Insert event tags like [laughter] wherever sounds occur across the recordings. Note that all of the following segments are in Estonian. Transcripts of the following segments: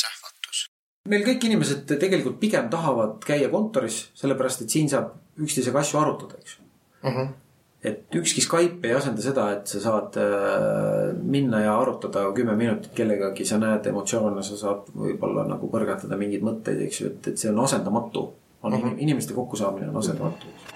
sähvatus. meil kõik inimesed tegelikult pigem tahavad käia kontoris, sellepärast et siin saab üksteisega asju arutada, eks uh. -huh. et ükski Skype ei asenda seda, et sa saad äh, minna ja arutada kümme minutit kellegagi, sa näed emotsioone, sa saad võib-olla nagu põrgatada mingeid mõtteid, eks ju, et, et see on asendamatu. on uh -huh. inimeste kokkusaamine on asendamatu uh. -huh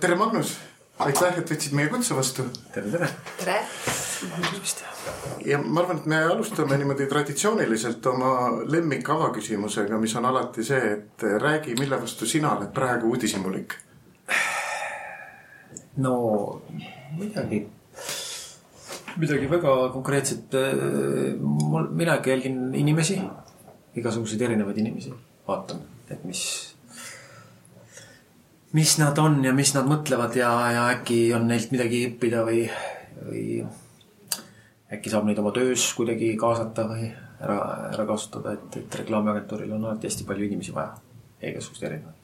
tere, Magnus, aitäh, et võtsid meie kutse vastu. tere, tere. tere. ja ma arvan, et me alustame niimoodi traditsiooniliselt oma lemmik avaküsimusega, mis on alati see, et räägi, mille vastu sina oled praegu uudishimulik. no midagi, midagi väga konkreetset. mul, minagi jälgin inimesi igasuguseid erinevaid inimesi, vaatan, et mis, mis nad on ja mis nad mõtlevad ja, ja äkki on neilt midagi õppida või, või äkki saab neid oma töös kuidagi kaasata või ära, ära kasutada, et, et reklaamiagentuuril on alati hästi palju inimesi vaja, igasuguseid erinevaid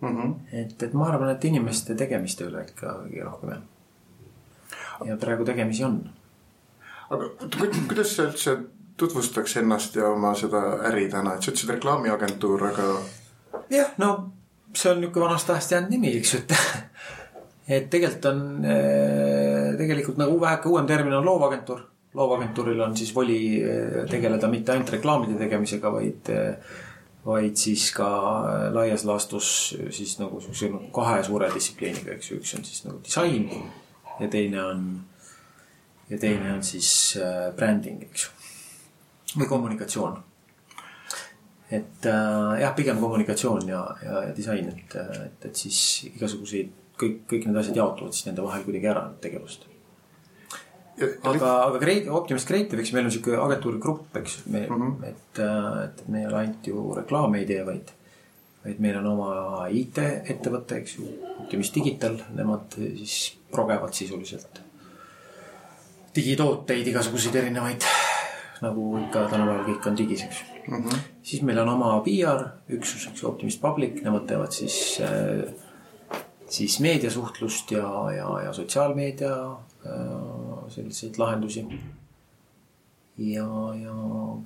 mm. -hmm. et, et ma arvan, et inimeste tegemiste üle ikka kõige rohkem jah. ja praegu tegemisi on. aga kuidas sa üldse tutvustaks ennast ja oma seda äri täna, et sa ütlesid reklaamiagentuur, aga. jah, no see on niisugune vanast ajast jäänud nimi, eks ju, et [laughs] et tegelikult on, eh, tegelikult nagu väheke uuem termin on loovagentuur. loovagentuuril on siis voli eh, tegeleda mitte ainult reklaamide tegemisega, vaid, eh, vaid siis ka laias laastus siis nagu siukse nagu kahe suure distsipliiniga, eks ju, üks on siis nagu disain ja teine on, ja teine on siis bränding, eks ju või kommunikatsioon. et äh, jah, pigem kommunikatsioon ja, ja, ja disain, et, et, et siis igasuguseid, kõik, kõik need asjad jaotuvad siis nende vahel kuidagi ära, need tegevused. aga, aga Creative, Optimist Creative, eks meil on sihuke agentuurigrupp, eks, me mm, -hmm. et, äh, et, me ei ole ainult ju reklaame ei tee, vaid vaid meil on oma IT-ettevõte, eks ju, Optimis Digital, nemad siis progevad sisuliselt digitooteid, igasuguseid erinevaid nagu ikka tänapäeval kõik on digis, eks mm. -hmm. siis meil on oma PR üksus, eks ju, Optimist Public, nemad teevad siis äh,, siis meediasuhtlust ja, ja, ja sotsiaalmeedia äh, selliseid lahendusi. ja, ja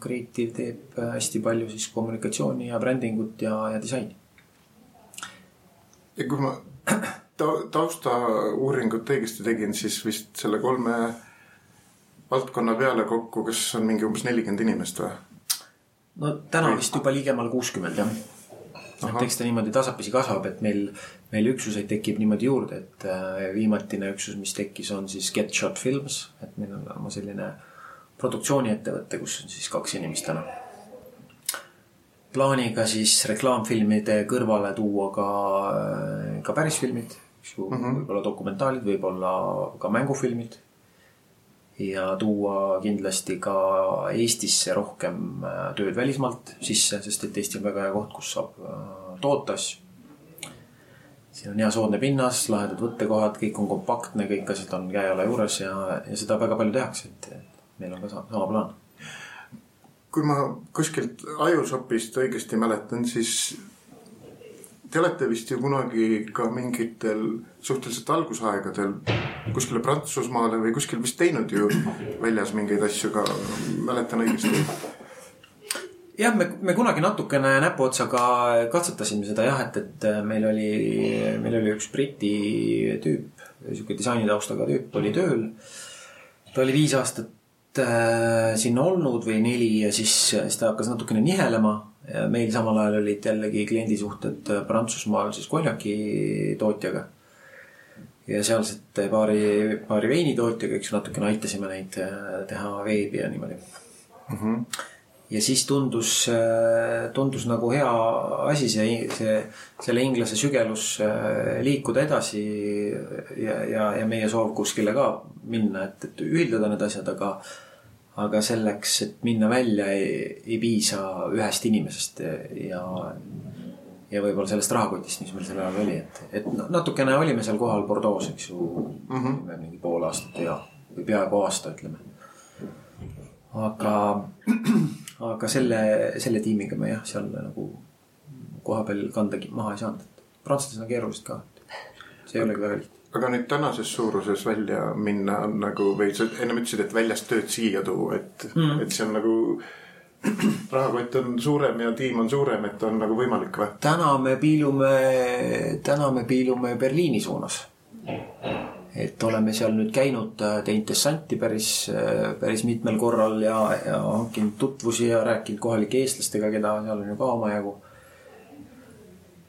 Creative teeb hästi palju siis kommunikatsiooni ja brändingut ja, ja disaini. ja kui ma taustauuringut õigesti tegin, siis vist selle kolme valdkonna peale kokku, kas on mingi umbes nelikümmend inimest või? no täna vist juba ligemale kuuskümmend jah. et eks ta niimoodi tasapisi kasvab, et meil, meil üksuseid tekib niimoodi juurde, et äh, viimatine üksus, mis tekkis, on siis Get Shot Films, et meil on oma selline produktsiooniettevõte, kus on siis kaks inimest täna. plaaniga siis reklaamfilmide kõrvale tuua ka, äh, ka pärisfilmid, eks ju mm -hmm., võib-olla dokumentaalid, võib-olla ka mängufilmid ja tuua kindlasti ka Eestisse rohkem äh, tööd välismaalt sisse, sest et Eesti on väga hea koht, kus saab äh, toota asju. siin on hea soodne pinnas, lahedad võttekohad, kõik on kompaktne, kõik asjad on käe-jala juures ja, ja seda väga palju tehakse, et meil on ka sama plaan. kui ma kuskilt ajusopist õigesti mäletan, siis te olete vist ju kunagi ka mingitel suhteliselt algusaegadel kuskile Prantsusmaale või kuskil vist teinud ju väljas mingeid asju ka, mäletan õigesti? jah, me, me kunagi natukene näpuotsaga katsetasime seda jah, et, et meil oli, meil oli üks Briti tüüp, sihuke disainitaustaga tüüp oli tööl. ta oli viis aastat äh, sinna olnud või neli ja siis, siis ta hakkas natukene nihelema. Meil samal ajal olid jällegi kliendisuhted Prantsusmaal siis konjaki tootjaga ja sealsete paari, paari veinitootjaga, eks natukene aitasime neid äh, teha veebi ja niimoodi. mm. -hmm. ja siis tundus, tundus nagu hea asi see, see, selle inglase sügelus liikuda edasi ja, ja, ja meie soov kuskile ka minna, et, et ühildada need asjad, aga aga selleks, et minna välja, ei, ei piisa ühest inimesest ja, ja võib-olla sellest rahakotist, mis meil sel ajal oli, et, et natukene olime seal kohal Bordeaux, eks ju mm, -hmm. mingi pool aastat ja, või peaaegu aasta, ütleme. aga, [clears throat] aga selle, selle tiimiga me jah, seal nagu kohapeal kandagi maha ei saanud, et prantslased on keerulised ka. see ei olegi väga lihtne aga nüüd tänases suuruses välja minna on nagu või sa ennem ütlesid, et väljast tööd siia tuua, et mm., et see on nagu [clears throat] rahakott on suurem ja tiim on suurem, et on nagu võimalik või? täna me piilume, täna me piilume Berliini suunas. et oleme seal nüüd käinud, teinud dessanti päris, päris mitmel korral ja, ja hankinud tutvusi ja rääkinud kohalike eestlastega, keda seal on ju ka omajagu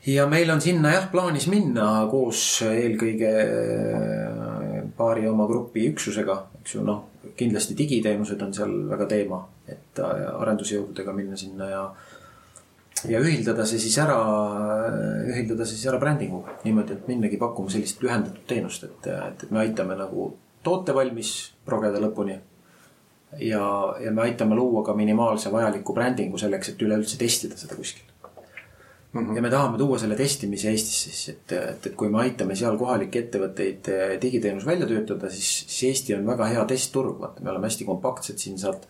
ja meil on sinna jah plaanis minna koos eelkõige äh, paari oma grupi üksusega, eks ju, noh, kindlasti digiteenused on seal väga teema, et äh, arendusjõududega minna sinna ja ja ühildada see siis ära, ühildada see siis ära brändinguga niimoodi, et minnagi pakkuma sellist lühendatud teenust, et, et, et me aitame nagu toote valmis progeda lõpuni. ja, ja me aitame luua ka minimaalse vajaliku brändingu selleks, et üleüldse testida seda kuskil Mm -hmm. ja me tahame tuua selle testimise Eestisse siis, et, et, et kui me aitame seal kohalikke ettevõtteid eh, digiteenus välja töötada, siis, siis Eesti on väga hea testturg, vaata, me oleme hästi kompaktsed siin, saad.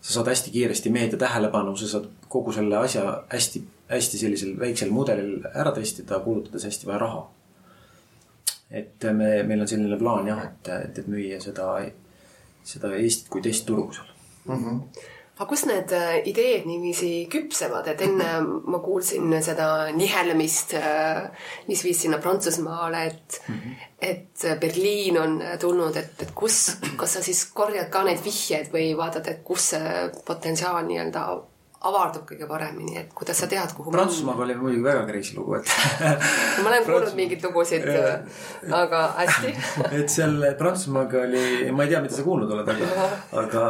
sa saad hästi kiiresti meedia tähelepanu, sa saad kogu selle asja hästi, hästi sellisel väiksel mudelil ära testida, kulutades hästi vähe raha. et me, meil on selline plaan jah, et, et, et müüa seda, seda Eestit kui testturgu seal mm. -hmm aga kus need äh, ideed niiviisi küpsevad, et enne ma kuulsin seda nihelemist, äh, mis viis sinna Prantsusmaale, et mm, -hmm. et Berliin on tulnud, et, et kus, kas sa siis korjad ka neid vihjeid või vaatad, et kus see potentsiaal nii-öelda avardub kõige paremini, et kuidas sa tead, kuhu Prantsusmaaga oli muidugi väga crazy lugu, et ma olen kuulnud mingeid lugusid, aga hästi. [laughs] Et seal Prantsusmaaga oli, ma ei tea, mida sa kuulnud oled, aga, aga,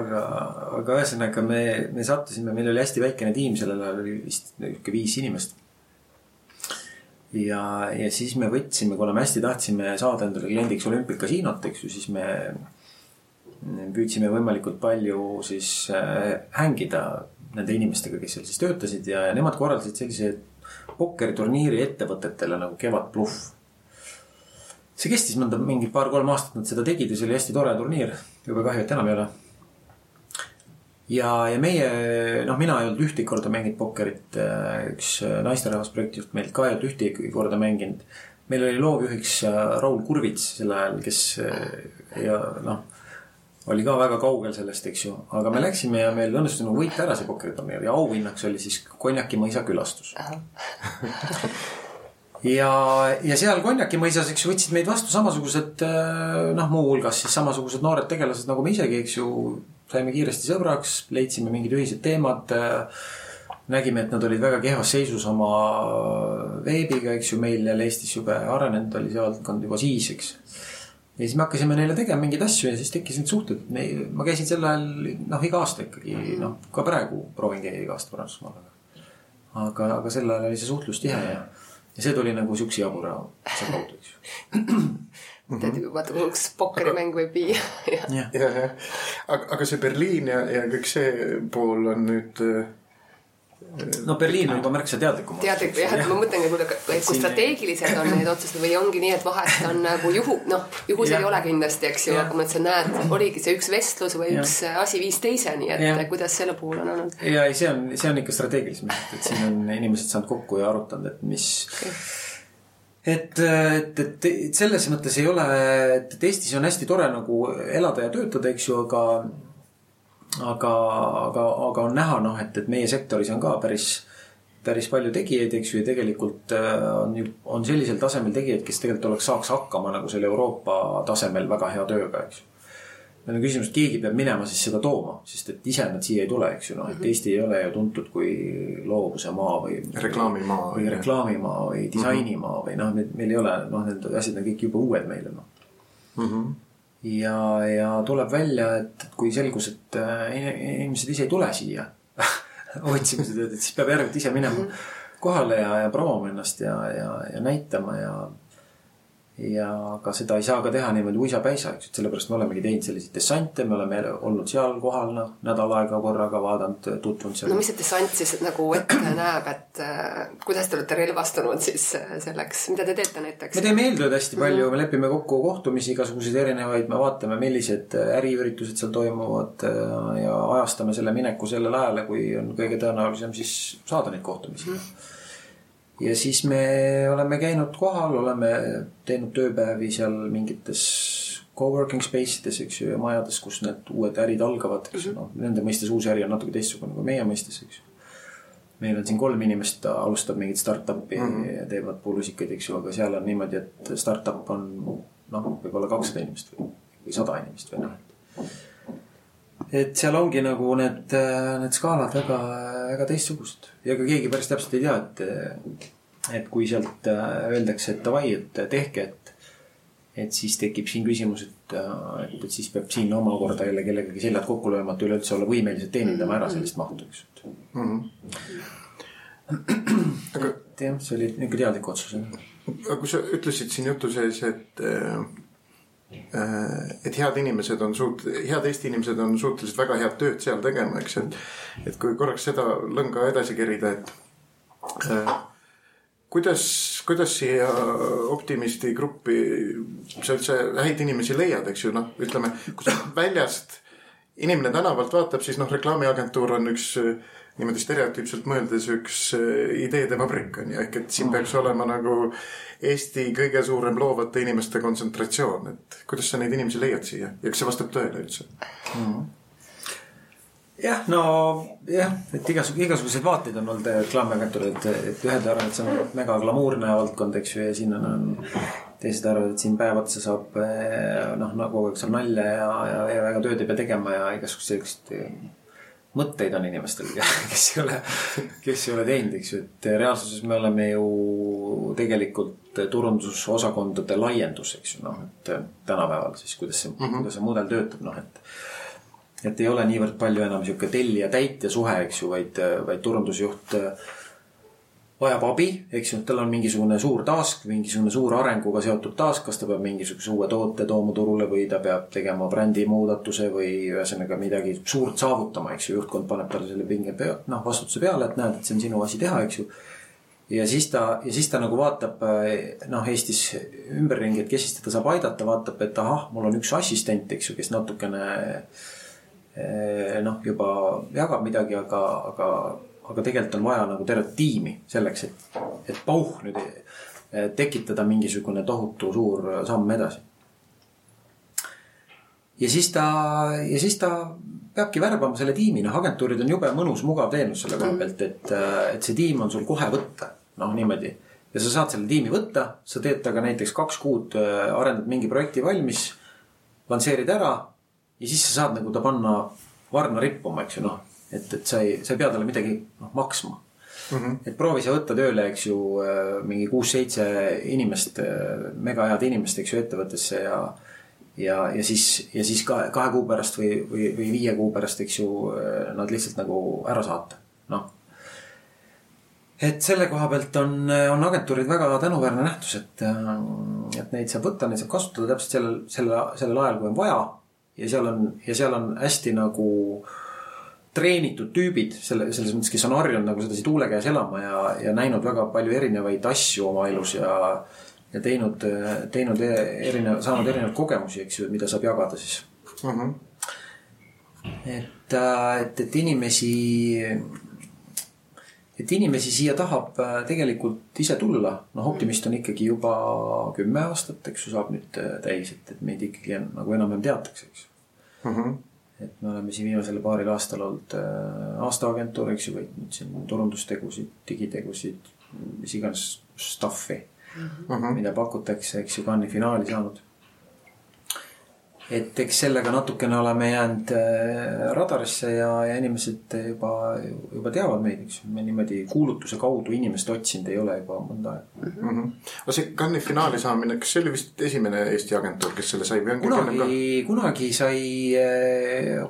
aga, aga ühesõnaga me, me sattusime, meil oli hästi väikene tiim, sellel ajal oli vist niisugune viis inimest. ja, ja siis me võtsime, kuna me hästi tahtsime saada endale kliendiks Olympic Casinos, eks ju, siis me püüdsime võimalikult palju siis äh, hängida nende inimestega, kes seal siis töötasid ja, ja nemad korraldasid sellise pokkeriturniiri ettevõtetele nagu Kevad Bluff. see kestis mõnda mingi paar-kolm aastat nad seda tegid ja see oli hästi tore turniir, jube kahju, et enam ei ole. ja, ja meie, noh, mina ei olnud ühtegi korda mänginud pokkerit, äh, üks äh, naisterahvas projektijuht meilt ka ei olnud ühtegi korda mänginud. meil oli loovjuhiks Raul Kurvits sel ajal, kes ja noh oli ka väga kaugel sellest, eks ju, aga me läksime ja meil õnnestus nagu võita ära see pokkeriturniir ja auhinnaks oli siis Konjaki mõisa külastus [laughs] ja, ja seal Konjaki mõisas, eks ju, võtsid meid vastu samasugused äh, noh, muuhulgas siis samasugused noored tegelased nagu me isegi, eks ju. saime kiiresti sõbraks, leidsime mingid ühised teemad. Äh, nägime, et nad olid väga kehvas seisus oma veebiga, eks ju, meil jälle Eestis jube arenenud oli see valdkond juba siis, eks ja siis me hakkasime neile tegema mingeid asju ja siis tekkisid suhted. me, ma käisin sel ajal noh, iga aasta ikkagi noh, ka praegu proovin käia iga aasta Prantsusmaal. aga, aga sel ajal oli see suhtlus tihe ja, ja see tuli nagu siukse jabura asja kaudu, eks ju. [clears throat] tead vaata kuhu üks pokkerimäng võib viia. jah, jah. aga, aga see Berliin ja, ja kõik see pool on nüüd no Berliin on juba märksa teadlikum. teadlik jah, et ma mõtlengi, et kui strateegilised on need otsused või ongi nii, et vahest on nagu juhu, noh, juhus ei ole kindlasti, eks ju, aga ma mõtlesin, näed, oligi see üks vestlus või ja. üks asi viis teiseni, et ja. kuidas selle puhul on olnud. ja ei, see on, see on ikka strateegilisem, et siin on inimesed saanud kokku ja arutanud, et mis okay et, et, et, et selles mõttes ei ole, et, et Eestis on hästi tore nagu elada ja töötada, eks ju, aga aga, aga, aga on näha noh, et, et meie sektoris on ka päris, päris palju tegijaid, eks ju, ja tegelikult äh, on on sellisel tasemel tegijaid, kes tegelikult oleks, saaks hakkama nagu selle Euroopa tasemel väga hea tööga, eks ju meil on küsimus, et keegi peab minema siis seda tooma, sest et ise nad siia ei tule, eks ju, noh, et mhm. Eesti ei ole ju tuntud kui loovuse maa või. reklaamimaa. või reklaamimaa või disainimaa või noh, meil ei ole, noh, need asjad on kõik jube uued meile, noh mm -hmm ja, ja tuleb välja, et kui selgus, et äh, inimesed ise ei tule siia [laughs] otsima seda tööd, et siis peab järelikult ise minema kohale ja, ja promoma ennast ja, ja, ja näitama ja ja ka seda ei saa ka teha niimoodi uisapäisa, eks, et sellepärast me olemegi teinud selliseid dessante, me oleme olnud seal kohal, noh, nädal aega korraga vaadanud, tutvunud seal. no mis see dessant siis nagu ette [clears throat] näeb, et äh, kuidas te olete relvastunud siis äh, selleks, mida te teete näiteks? me teeme eeltööd hästi palju mm, -hmm. me lepime kokku kohtumisi igasuguseid erinevaid, me vaatame, millised äh, äriüritused seal toimuvad äh, ja ajastame selle mineku sellele ajale, kui on kõige tõenäolisem siis saada neid kohtumisi mm. -hmm ja siis me oleme käinud kohal, oleme teinud tööpäevi seal mingites co-working space ides, eks ju, ja majades, kus need uued ärid algavad, eks ju, noh, nende mõistes uus äri on natuke teistsugune kui meie mõistes, eks ju. meil on siin kolm inimest, alustab mingit startup'i mm -hmm. ja teevad puulusikaid, eks ju, aga seal on niimoodi, et startup on noh, võib-olla kakssada inimest või, või sada inimest või noh et seal ongi nagu need, need skaalad väga, väga teistsugused ja ka keegi päris täpselt ei tea, et, et kui sealt öeldakse, et davai, et tehke, et, et siis tekib siin küsimus, et, et, et siis peab siin omakorda jälle kellegagi seljad kokku lööma, et üleüldse olla võimelised teenindama ära sellist mahtu, eks mm. -hmm. et jah, see oli niisugune teadlik otsus. aga kui sa ütlesid siin jutu sees, et Äh, et head inimesed on suut-, head Eesti inimesed on suutelised väga head tööd seal tegema, eks, et. et kui korraks seda lõnga edasi kerida, et äh, kuidas, kuidas siia optimisti gruppi sa üldse häid inimesi leiad, eks ju, noh, ütleme, kui sa väljast inimene tänavalt vaatab, siis noh, reklaamiagentuur on üks niimoodi stereotüüpselt mõeldes üks äh, ideede vabrik on ju, ehk et siin peaks olema nagu Eesti kõige suurem loovate inimeste kontsentratsioon, et kuidas sa neid inimesi leiad siia ja kas see vastab tõele üldse mm? -hmm jah, no jah, et igasugu, igasuguseid vaateid on olnud reklaamiagentuuril, et, et ühed arvavad, et see on mega glamuurne valdkond, eks ju, ja siin on, on. teised arvavad, et siin päev otsa saab eh, noh, nagu kogu aeg seal nalja ja, ja, ja väga tööd ei pea tegema ja igasuguseid selliseid mõtteid on inimestel, [laughs] kes ei ole, kes ei ole teinud, eks ju, et reaalsuses me oleme ju tegelikult turundusosakondade laiendus, eks ju, noh, et tänapäeval siis, kuidas see mm, -hmm. kuidas see mudel töötab, noh, et. et ei ole niivõrd palju enam sihuke tellija-täitja suhe, eks ju, vaid, vaid turundusjuht vajab abi, eks ju, tal on mingisugune suur task, mingisugune suur arenguga seotud task, kas ta peab mingisuguse uue toote tooma turule või ta peab tegema brändi muudatuse või ühesõnaga midagi suurt saavutama, eks ju, juhtkond paneb talle selle pinge pea, noh, vastutuse peale, et näed, et see on sinu asi teha, eks ju. ja siis ta, ja siis ta nagu vaatab noh, Eestis ümberringi, et kes siis teda saab aidata, vaatab, et ahah, mul on üks assistent, eks ju, kes natukene noh, juba jagab midagi, aga, aga aga tegelikult on vaja nagu tervet tiimi selleks, et, et pauh nüüd tekitada mingisugune tohutu suur samm edasi. ja siis ta, ja siis ta peabki värbama selle tiimi, noh, agentuurid on jube mõnus, mugav teenus selle koha pealt, et, et see tiim on sul kohe võtta, noh niimoodi. ja sa saad selle tiimi võtta, sa teed temaga näiteks kaks kuud, arendad mingi projekti valmis, lansseerid ära ja siis sa saad nagu ta panna varna rippuma, eks ju, noh et, et sa ei, sa ei pea talle midagi noh maksma mm. -hmm. et proovi sa võtta tööle, eks ju, äh, mingi kuus-seitse inimest, äh, mega head inimest, eks ju, ettevõttesse ja. ja, ja siis, ja siis kahe, kahe kuu pärast või, või, või viie kuu pärast, eks ju, äh, nad lihtsalt nagu ära saata, noh et selle koha pealt on, on agentuurid väga tänuväärne nähtus, et, et neid saab võtta, neid saab kasutada täpselt sellel, sellel, sellel ajal, kui on vaja. ja seal on, ja seal on hästi nagu äh, treenitud tüübid selle, selles mõttes, kes on harjunud nagu sedasi tuule käes elama ja, ja näinud väga palju erinevaid asju oma elus ja. ja teinud, teinud erinev, saanud erinevaid kogemusi, eks ju, mida saab jagada siis mm. -hmm. et, et, et inimesi, et inimesi siia tahab äh, tegelikult ise tulla. noh, optimist on ikkagi juba kümme aastat, eks ju, saab nüüd äh, täis, et, et meid ikkagi nagu enam-vähem teatakse, eks mm. -hmm et me oleme siin viimasel paaril aastal olnud äh, aastaagentuur, eks ju, võitnud siin turundustegusid, digitegusid, mis iganes stuff'i mm, -hmm. mida pakutakse, eks ju, Cannes'i finaali saanud. Et eks sellega natukene oleme jäänud äh, radarisse ja, ja inimesed juba, juba teavad meid, eks ju. me niimoodi kuulutuse kaudu inimest otsinud ei ole juba mõnda aega mm. -hmm. aga see Cannes'i finaali saamine, kas see oli vist esimene Eesti agentuur, kes selle sai või on kunagi, kunagi sai,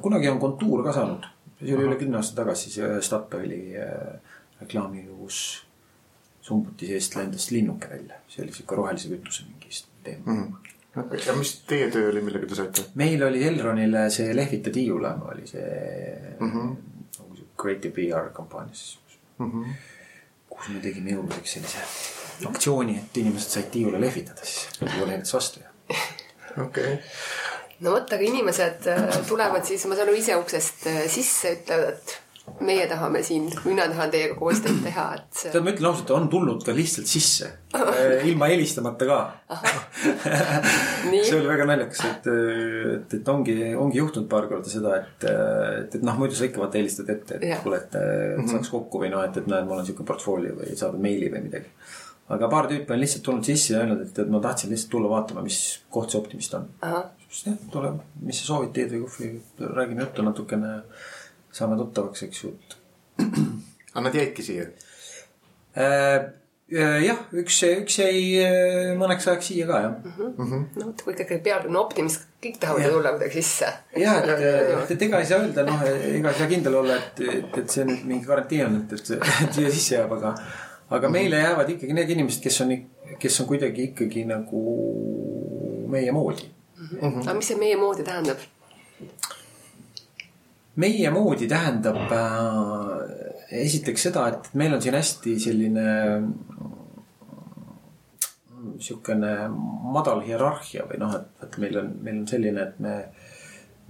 kunagi on Kontuur ka saanud. see oli üle kümne aasta tagasi, see Statoili reklaami, kus sumbuti seest lendas linnuke välja. see oli sihuke rohelise kütuse mingi teema mm. -hmm ja mis teie töö oli, millega te saite? meil oli Elronile see Lehvita tiiula oli see mm -hmm. creative PR kampaania siis mm. -hmm. kus me tegime jõuludeks sellise aktsiooni, et inimesed said tiiula lehvitada siis, tiiul lehvitas vastu ja. okei okay. no vot, aga inimesed äh, tulevad siis, ma saan aru, ise uksest äh, sisse, ütlevad, et meie tahame siin, mina tahan teiega koostööd [clears throat] teha, et see.... tead, ma ütlen ausalt, on tulnud ka lihtsalt sisse. Äh, ilma helistamata ka. [laughs] See oli väga naljakas, et, et, et ongi, ongi juhtunud paar korda seda, et, et, et noh, muidu sa ikka vaata helistad ette, et kuule, et, et mhm. saaks kokku või noh, et, et näed, mul on sihuke portfoolio või saadad meili või midagi. aga paar tüüpi on lihtsalt tulnud sisse ja öelnud, et, et ma tahtsin lihtsalt tulla vaatama, mis koht see Optimist on. siis jah, tule, mis sa soovid, teed või kohvi, räägime juttu natukene saame tuttavaks, eks ju, et. [clears throat] aga nad jäidki siia äh,? jah, üks, üks jäi äh, mõneks ajaks siia ka jah mm. -hmm. no vot, kui ikkagi pealkiri on optimist, kõik tahavad ju tulla kuidagi sisse. ja, et, et, et ega ei saa öelda, noh, ega ei saa kindel olla, et, et, et see nüüd mingi garantii on, et, et, [laughs] et siia sisse jääb, aga. aga mhm. meile jäävad ikkagi need inimesed, kes on, kes on kuidagi ikkagi nagu meie moodi mm. -hmm. aga mis see meie moodi tähendab? Meie moodi tähendab äh, esiteks seda, et meil on siin hästi selline niisugune madal hierarhia või noh, et, et meil on, meil on selline, et me,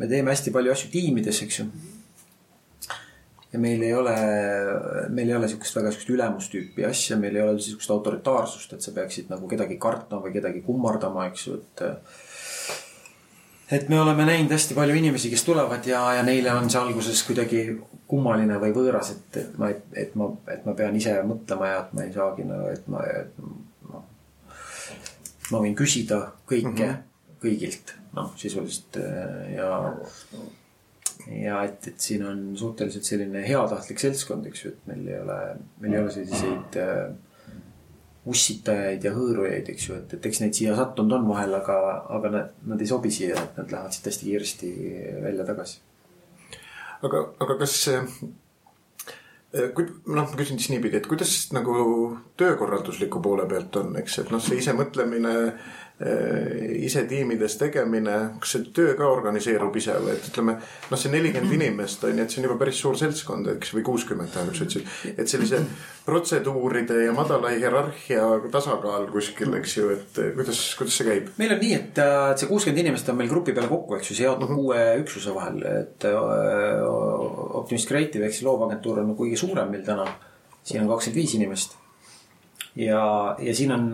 me teeme hästi palju asju tiimides, eks ju. ja meil ei ole, meil ei ole niisugust väga niisugust ülemustüüpi asja, meil ei ole niisugust autoritaarsust, et sa peaksid nagu kedagi kartma või kedagi kummardama, eks ju, et et me oleme näinud hästi palju inimesi, kes tulevad ja, ja neile on see alguses kuidagi kummaline või võõras, et, et ma, et ma, et ma pean ise mõtlema ja et ma ei saagi nagu, et ma, et noh. ma võin küsida kõike mm -hmm. kõigilt, noh sisuliselt ja. ja et, et siin on suhteliselt selline heatahtlik seltskond, eks ju, et meil ei ole, meil ei ole selliseid äh, ussitajaid ja hõõrujaid, eks ju, et, et eks neid siia sattunud on vahel, aga, aga nad, nad ei sobi siia, et nad lähevad siit hästi kiiresti välja tagasi. aga, aga kas see, kui noh, ma küsin siis niipidi, et kuidas nagu töökorraldusliku poole pealt on, eks, et noh, see isemõtlemine Äh, ise tiimides tegemine, kas see töö ka organiseerub ise või et ütleme, noh, see nelikümmend inimest on ju, et see on juba päris suur seltskond, eks, või kuuskümmend tähendab, sa ütlesid. et sellise protseduuride ja madala hierarhia tasakaal kuskil, eks ju, et kuidas, kuidas see käib? meil on nii, et äh, see kuuskümmend inimest on meil grupi peale kokku, eks ju, see jaotub uh -huh. kuue üksuse vahel, et äh, Optimist Creative ehk siis loovagentuur on kõige suurem meil täna. siin on kakskümmend viis inimest. ja, ja siin on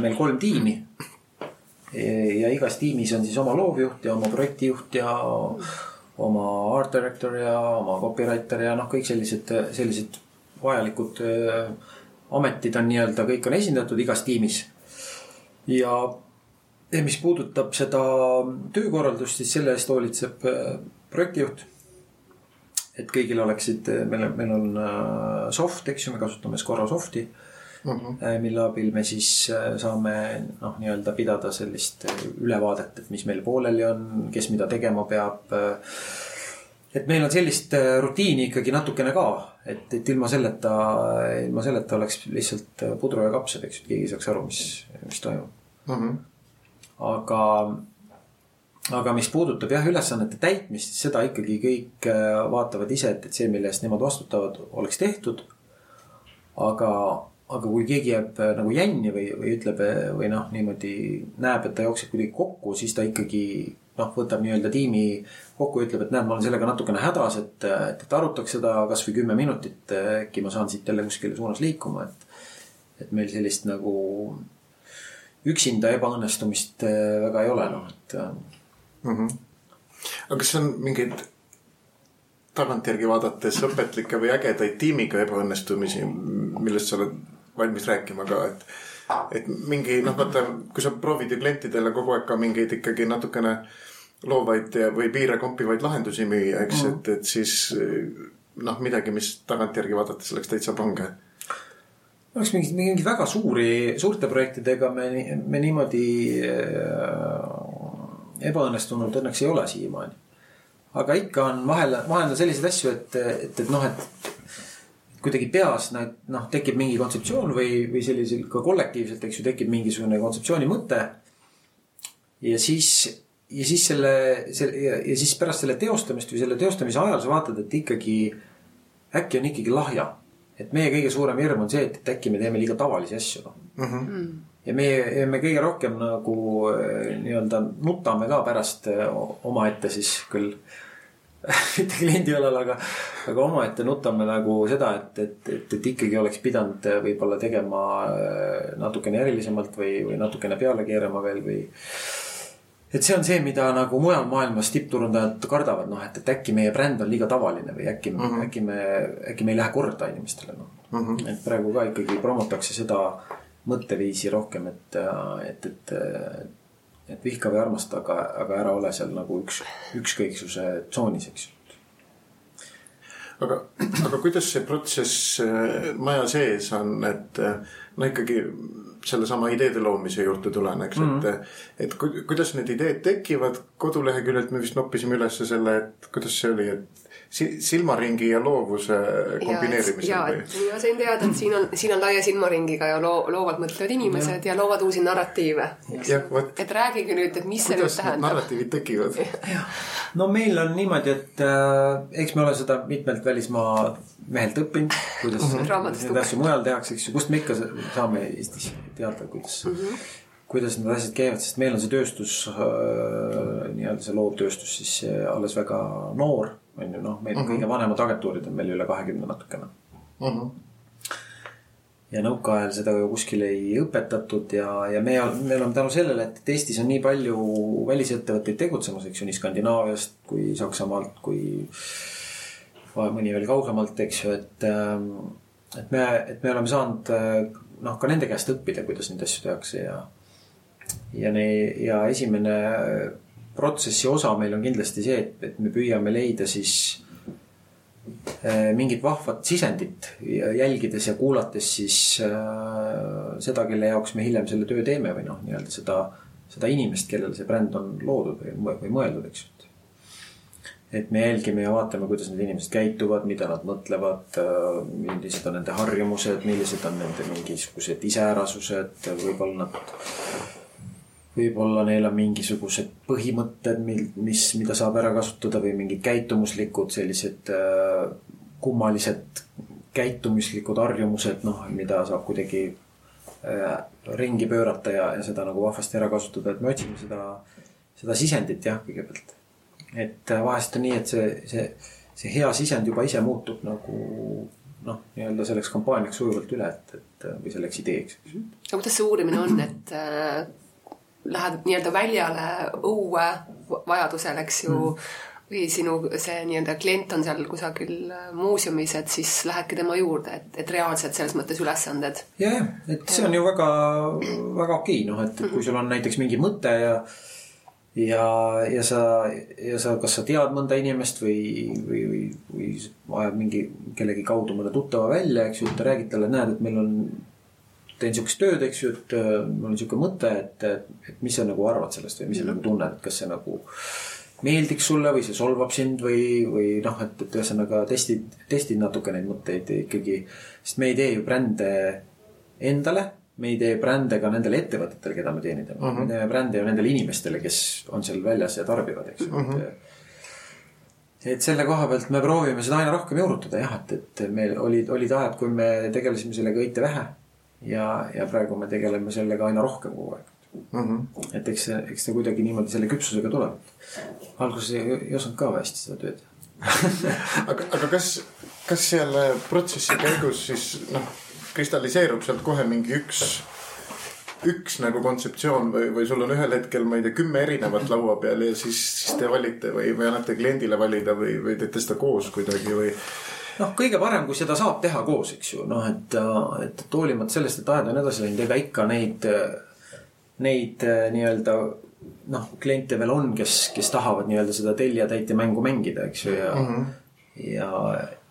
meil kolm tiimi ja igas tiimis on siis oma loovjuht ja oma projektijuht ja oma art director ja oma copywriter ja noh, kõik sellised, sellised vajalikud äh, ametid on nii-öelda, kõik on esindatud igas tiimis. ja, ja mis puudutab seda töökorraldust, siis selle eest hoolitseb projektijuht. et kõigil oleksid, meil, meil on soft, eks ju, me kasutame Scora soft'i mm, -hmm. mille abil me siis äh, saame noh, nii-öelda pidada sellist äh, ülevaadet, et mis meil pooleli on, kes mida tegema peab. et meil on sellist rutiini ikkagi natukene ka, et, et ilma selleta, ilma selleta oleks lihtsalt pudru ja kapsad, eks ju, et keegi ei saaks aru, mis, mis toimub mm. -hmm. aga aga mis puudutab jah, ülesannete täitmist, siis seda ikkagi kõik vaatavad ise, et, et see, mille eest nemad vastutavad, oleks tehtud. aga, aga kui keegi jääb äh, nagu jänni või, või ütleb äh, või noh, niimoodi näeb, et ta jookseb kuidagi kokku, siis ta ikkagi noh, võtab nii-öelda tiimi kokku ütleb, et näed, ma olen sellega natukene hädas, et, et, et arutaks seda kasvõi kümme minutit. äkki ma saan siit jälle kuskile suunas liikuma, et, et meil sellist nagu üksinda ebaõnnestumist äh, väga ei ole, noh, et mm. -hmm. aga kas on mingeid tagantjärgi vaadates õpetlikke või ägedaid tiimiga ebaõnnestumisi, millest sa oled valmis rääkima ka, et. et mingi noh, vaata, kui sa proovid ju klientidele kogu aeg ka mingeid ikkagi natukene loovaid või piire kompivaid lahendusi müüa, eks mm, -hmm. et, et siis noh, midagi, mis tagantjärgi vaadates oleks täitsa pange. oleks mingeid, mingeid väga suuri, suurte projektidega me, me niimoodi äh, ebaõnnestunud õnneks ei ole siiamaani. aga ikka on vahel, vahel on selliseid asju, et, et, et noh, et kuidagi peas nad noh, tekib mingi kontseptsioon või, või sellisel ka kollektiivselt, eks ju, tekib mingisugune kontseptsiooni mõte. ja siis, ja siis selle, selle ja, ja siis pärast selle teostamist või selle teostamise ajal sa vaatad, et ikkagi äkki on ikkagi lahja et meie kõige suurem hirm on see, et, et äkki me teeme liiga tavalisi asju, noh. ja meie, ja me kõige rohkem nagu eh, nii-öelda nutame ka pärast eh, omaette siis küll. [laughs] mitte kliendi õlal, aga, aga omaette nutame nagu seda, et, et, et, et ikkagi oleks pidanud eh, võib-olla tegema eh, natukene erilisemalt või, või natukene peale keerama veel või et see on see, mida nagu mujal maailmas tippturundajad kardavad, noh, et, et äkki meie bränd on liiga tavaline või äkki mm, -hmm. äkki me, äkki me ei lähe korda inimestele, noh mm -hmm.. et praegu ka ikkagi promotakse seda mõtteviisi rohkem, et, et, et, et vihka või armasta, aga, aga ära ole seal nagu üks, ükskõiksuse tsoonis, eks aga, aga kuidas see protsess äh, maja sees on, et äh, no ikkagi sellesama ideede loomise juurde tulen, eks mm, -hmm. et, et ku- kuidas need ideed tekivad koduleheküljelt me vist noppisime ülesse selle, et kuidas see oli, et silmaringi ja loovuse kombineerimisel ja, või? ma sain teada, et siin on, siin on laia silmaringiga ja loo, loovalt mõtlevad inimesed ja. ja loovad uusi narratiive. vot et räägige nüüd, et mis see nüüd tähendab. narratiivid tekivad? no meil on niimoodi, et äh, eks me ole seda mitmelt välismaa mehelt õppinud, kuidas mm -hmm. Raamatust neid asju mujal tehakse, eks ju, kust me ikka sa- saame Eestis teada, kuidas mm, -hmm. kuidas need asjad käivad, sest meil on see tööstus äh,, nii-öelda see loovtööstus siis äh, alles väga noor, on ju, noh, meil mm -hmm. kõige vanemad agentuurid on meil üle kahekümne natukene. ja nõukaajal seda ju kuskil ei õpetatud ja, ja me, me oleme tänu sellele, et Eestis on nii palju välisettevõtteid tegutsemas, eks ju, nii Skandinaaviast kui Saksamaalt kui mõni veel kaugemalt, eks ju, et, et me, et me oleme saanud noh, ka nende käest õppida, kuidas neid asju tehakse ja, ja ne-, ja esimene protsessi osa meil on kindlasti see, et, et me püüame leida siis äh, mingit vahvat sisendit jälgides ja kuulates siis äh, seda, kelle jaoks me hiljem selle töö teeme või noh, nii-öelda seda, seda inimest, kellele see bränd on loodud või, või mõeldud, eks ju. et me jälgime ja vaatame, kuidas need inimesed käituvad, mida nad mõtlevad, millised on nende harjumused, millised on nende mingisugused iseärasused, võib-olla nad võib-olla neil on mingisugused põhimõtted, mil, mis, mida saab ära kasutada või mingid käitumuslikud sellised äh, kummalised käitumislikud harjumused, noh, mida saab kuidagi äh, ringi pöörata ja, ja seda nagu vahvasti ära kasutada, et me otsime seda, seda sisendit jah, kõigepealt. et äh, vahest on nii, et see, see, see hea sisend juba ise muutub nagu noh, nii-öelda selleks kampaaniaks sujuvalt üle, et, et või selleks ideeks. aga kuidas see uurimine on, et äh, lähed nii-öelda väljale õue vajadusel, eks ju mm., või sinu see nii-öelda klient on seal kusagil äh, muuseumis, et siis lähedki tema juurde, et, et reaalselt selles mõttes ülesanded. ja, ja, et see on ju väga, väga okei, noh, et kui sul on näiteks mingi mõte ja ja, ja sa, ja sa, kas sa tead mõnda inimest või, või, või, või ajad mingi kellegi kaudu mõne tuttava välja, eks ju, et räägid talle, näed, et meil on, teen sihukest tööd, eks ju, et äh, mul on sihuke mõte, et, et mis sa nagu arvad sellest või mis sa nagu tunned, et kas see nagu meeldiks sulle või see solvab sind või, või noh, et, et ühesõnaga testid, testid natuke neid mõtteid ikkagi. sest me ei tee ju brände endale, me ei tee brände ka nendele ettevõtetele, keda me teenindame uh. -huh. me teeme brände ju nendele inimestele, kes on seal väljas ja tarbivad, eks ju. -huh. et, et selle koha pealt me proovime seda aina rohkem juurutada jah, et, et meil olid, olid ajad, kui me tegelesime sellega õite vähe. ja, ja praegu me tegeleme sellega aina rohkem kogu aeg Mm -hmm. et eks see, eks ta kuidagi niimoodi selle küpsusega tuleb. alguses ei, ei osanud ka hästi seda tööd. [laughs] aga, aga kas, kas selle protsessi käigus siis noh, kristalliseerub sealt kohe mingi üks, üks nagu kontseptsioon või, või sul on ühel hetkel, ma ei tea, kümme erinevat laua peal ja siis, siis te valite või, või annate kliendile valida või, või teete seda koos kuidagi või noh, kõige parem, kui seda saab teha koos, eks ju, noh, et, et, et hoolimata sellest, et ajad on edasi läinud, ega ikka neid, neid äh, nii-öelda noh, kliente veel on, kes, kes tahavad nii-öelda seda tellija-täitja mängu mängida, eks ju, ja mm, -hmm. ja,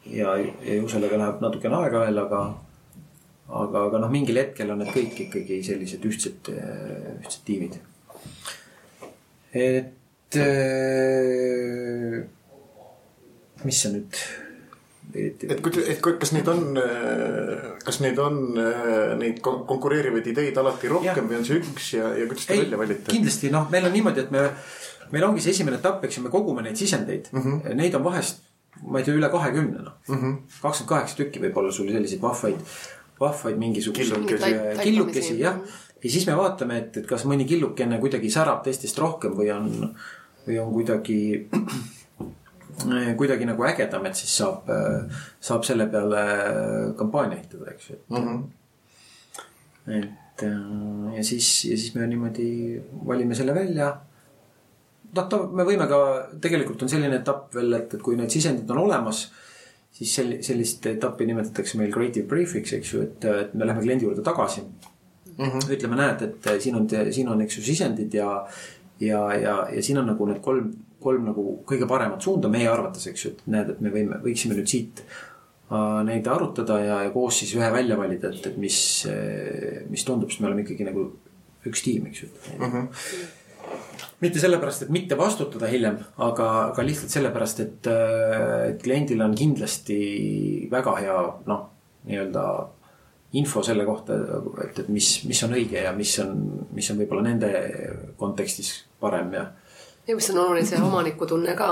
ja, ja ju sellega läheb natukene aega veel, aga aga, aga noh, mingil hetkel on need kõik ikkagi sellised ühtsed, ühtsed tiimid. et äh, mis see nüüd eriti et kui, et kas neid on, kas neid on äh, neid kon- konkureerivaid ideid alati rohkem Jah. või on see üks ja, ja kuidas te ei välja, valite? kindlasti noh, meil on niimoodi, et me, meil ongi see esimene etapp, eks ju, me kogume neid sisendeid mm. -hmm. Neid on vahest, ma ei tea, üle kahekümne noh. kakskümmend kaheksa tükki võib olla sul selliseid vahvaid, vahvaid mingisuguseid Killukesi. Tait- killukesi jah. ja siis me vaatame, et, et kas mõni killukene kuidagi särab teistest rohkem või on, või on kuidagi kuidagi nagu ägedam, et siis saab, saab selle peale kampaania ehitada, eks ju, et mm. -hmm et ja siis, ja siis me niimoodi valime selle välja. noh, ta, me võime ka, tegelikult on selline etapp veel, et, et kui need sisendid on olemas, siis sel-, sellist etappi nimetatakse meil creative brief'iks, eks ju, et, et me läheme kliendi juurde tagasi mm. -hmm. ütleme, näed, et siin on, siin on, eks ju, sisendid ja, ja, ja, ja siin on nagu need kolm, kolm nagu kõige paremat suunda meie arvates, eks ju, et näed, et me võime, võiksime nüüd siit äh, neid arutada ja, ja koos siis ühe välja valida, et, et mis, mis tundub, sest me oleme ikkagi nagu üks tiim, eks ju mm. -hmm. mitte sellepärast, et mitte vastutada hiljem, aga, aga lihtsalt sellepärast, et, et kliendil on kindlasti väga hea noh, nii-öelda info selle kohta, et, et mis, mis on õige ja mis on, mis on võib-olla nende kontekstis parem ja ja mis on oluline, see omanikutunne ka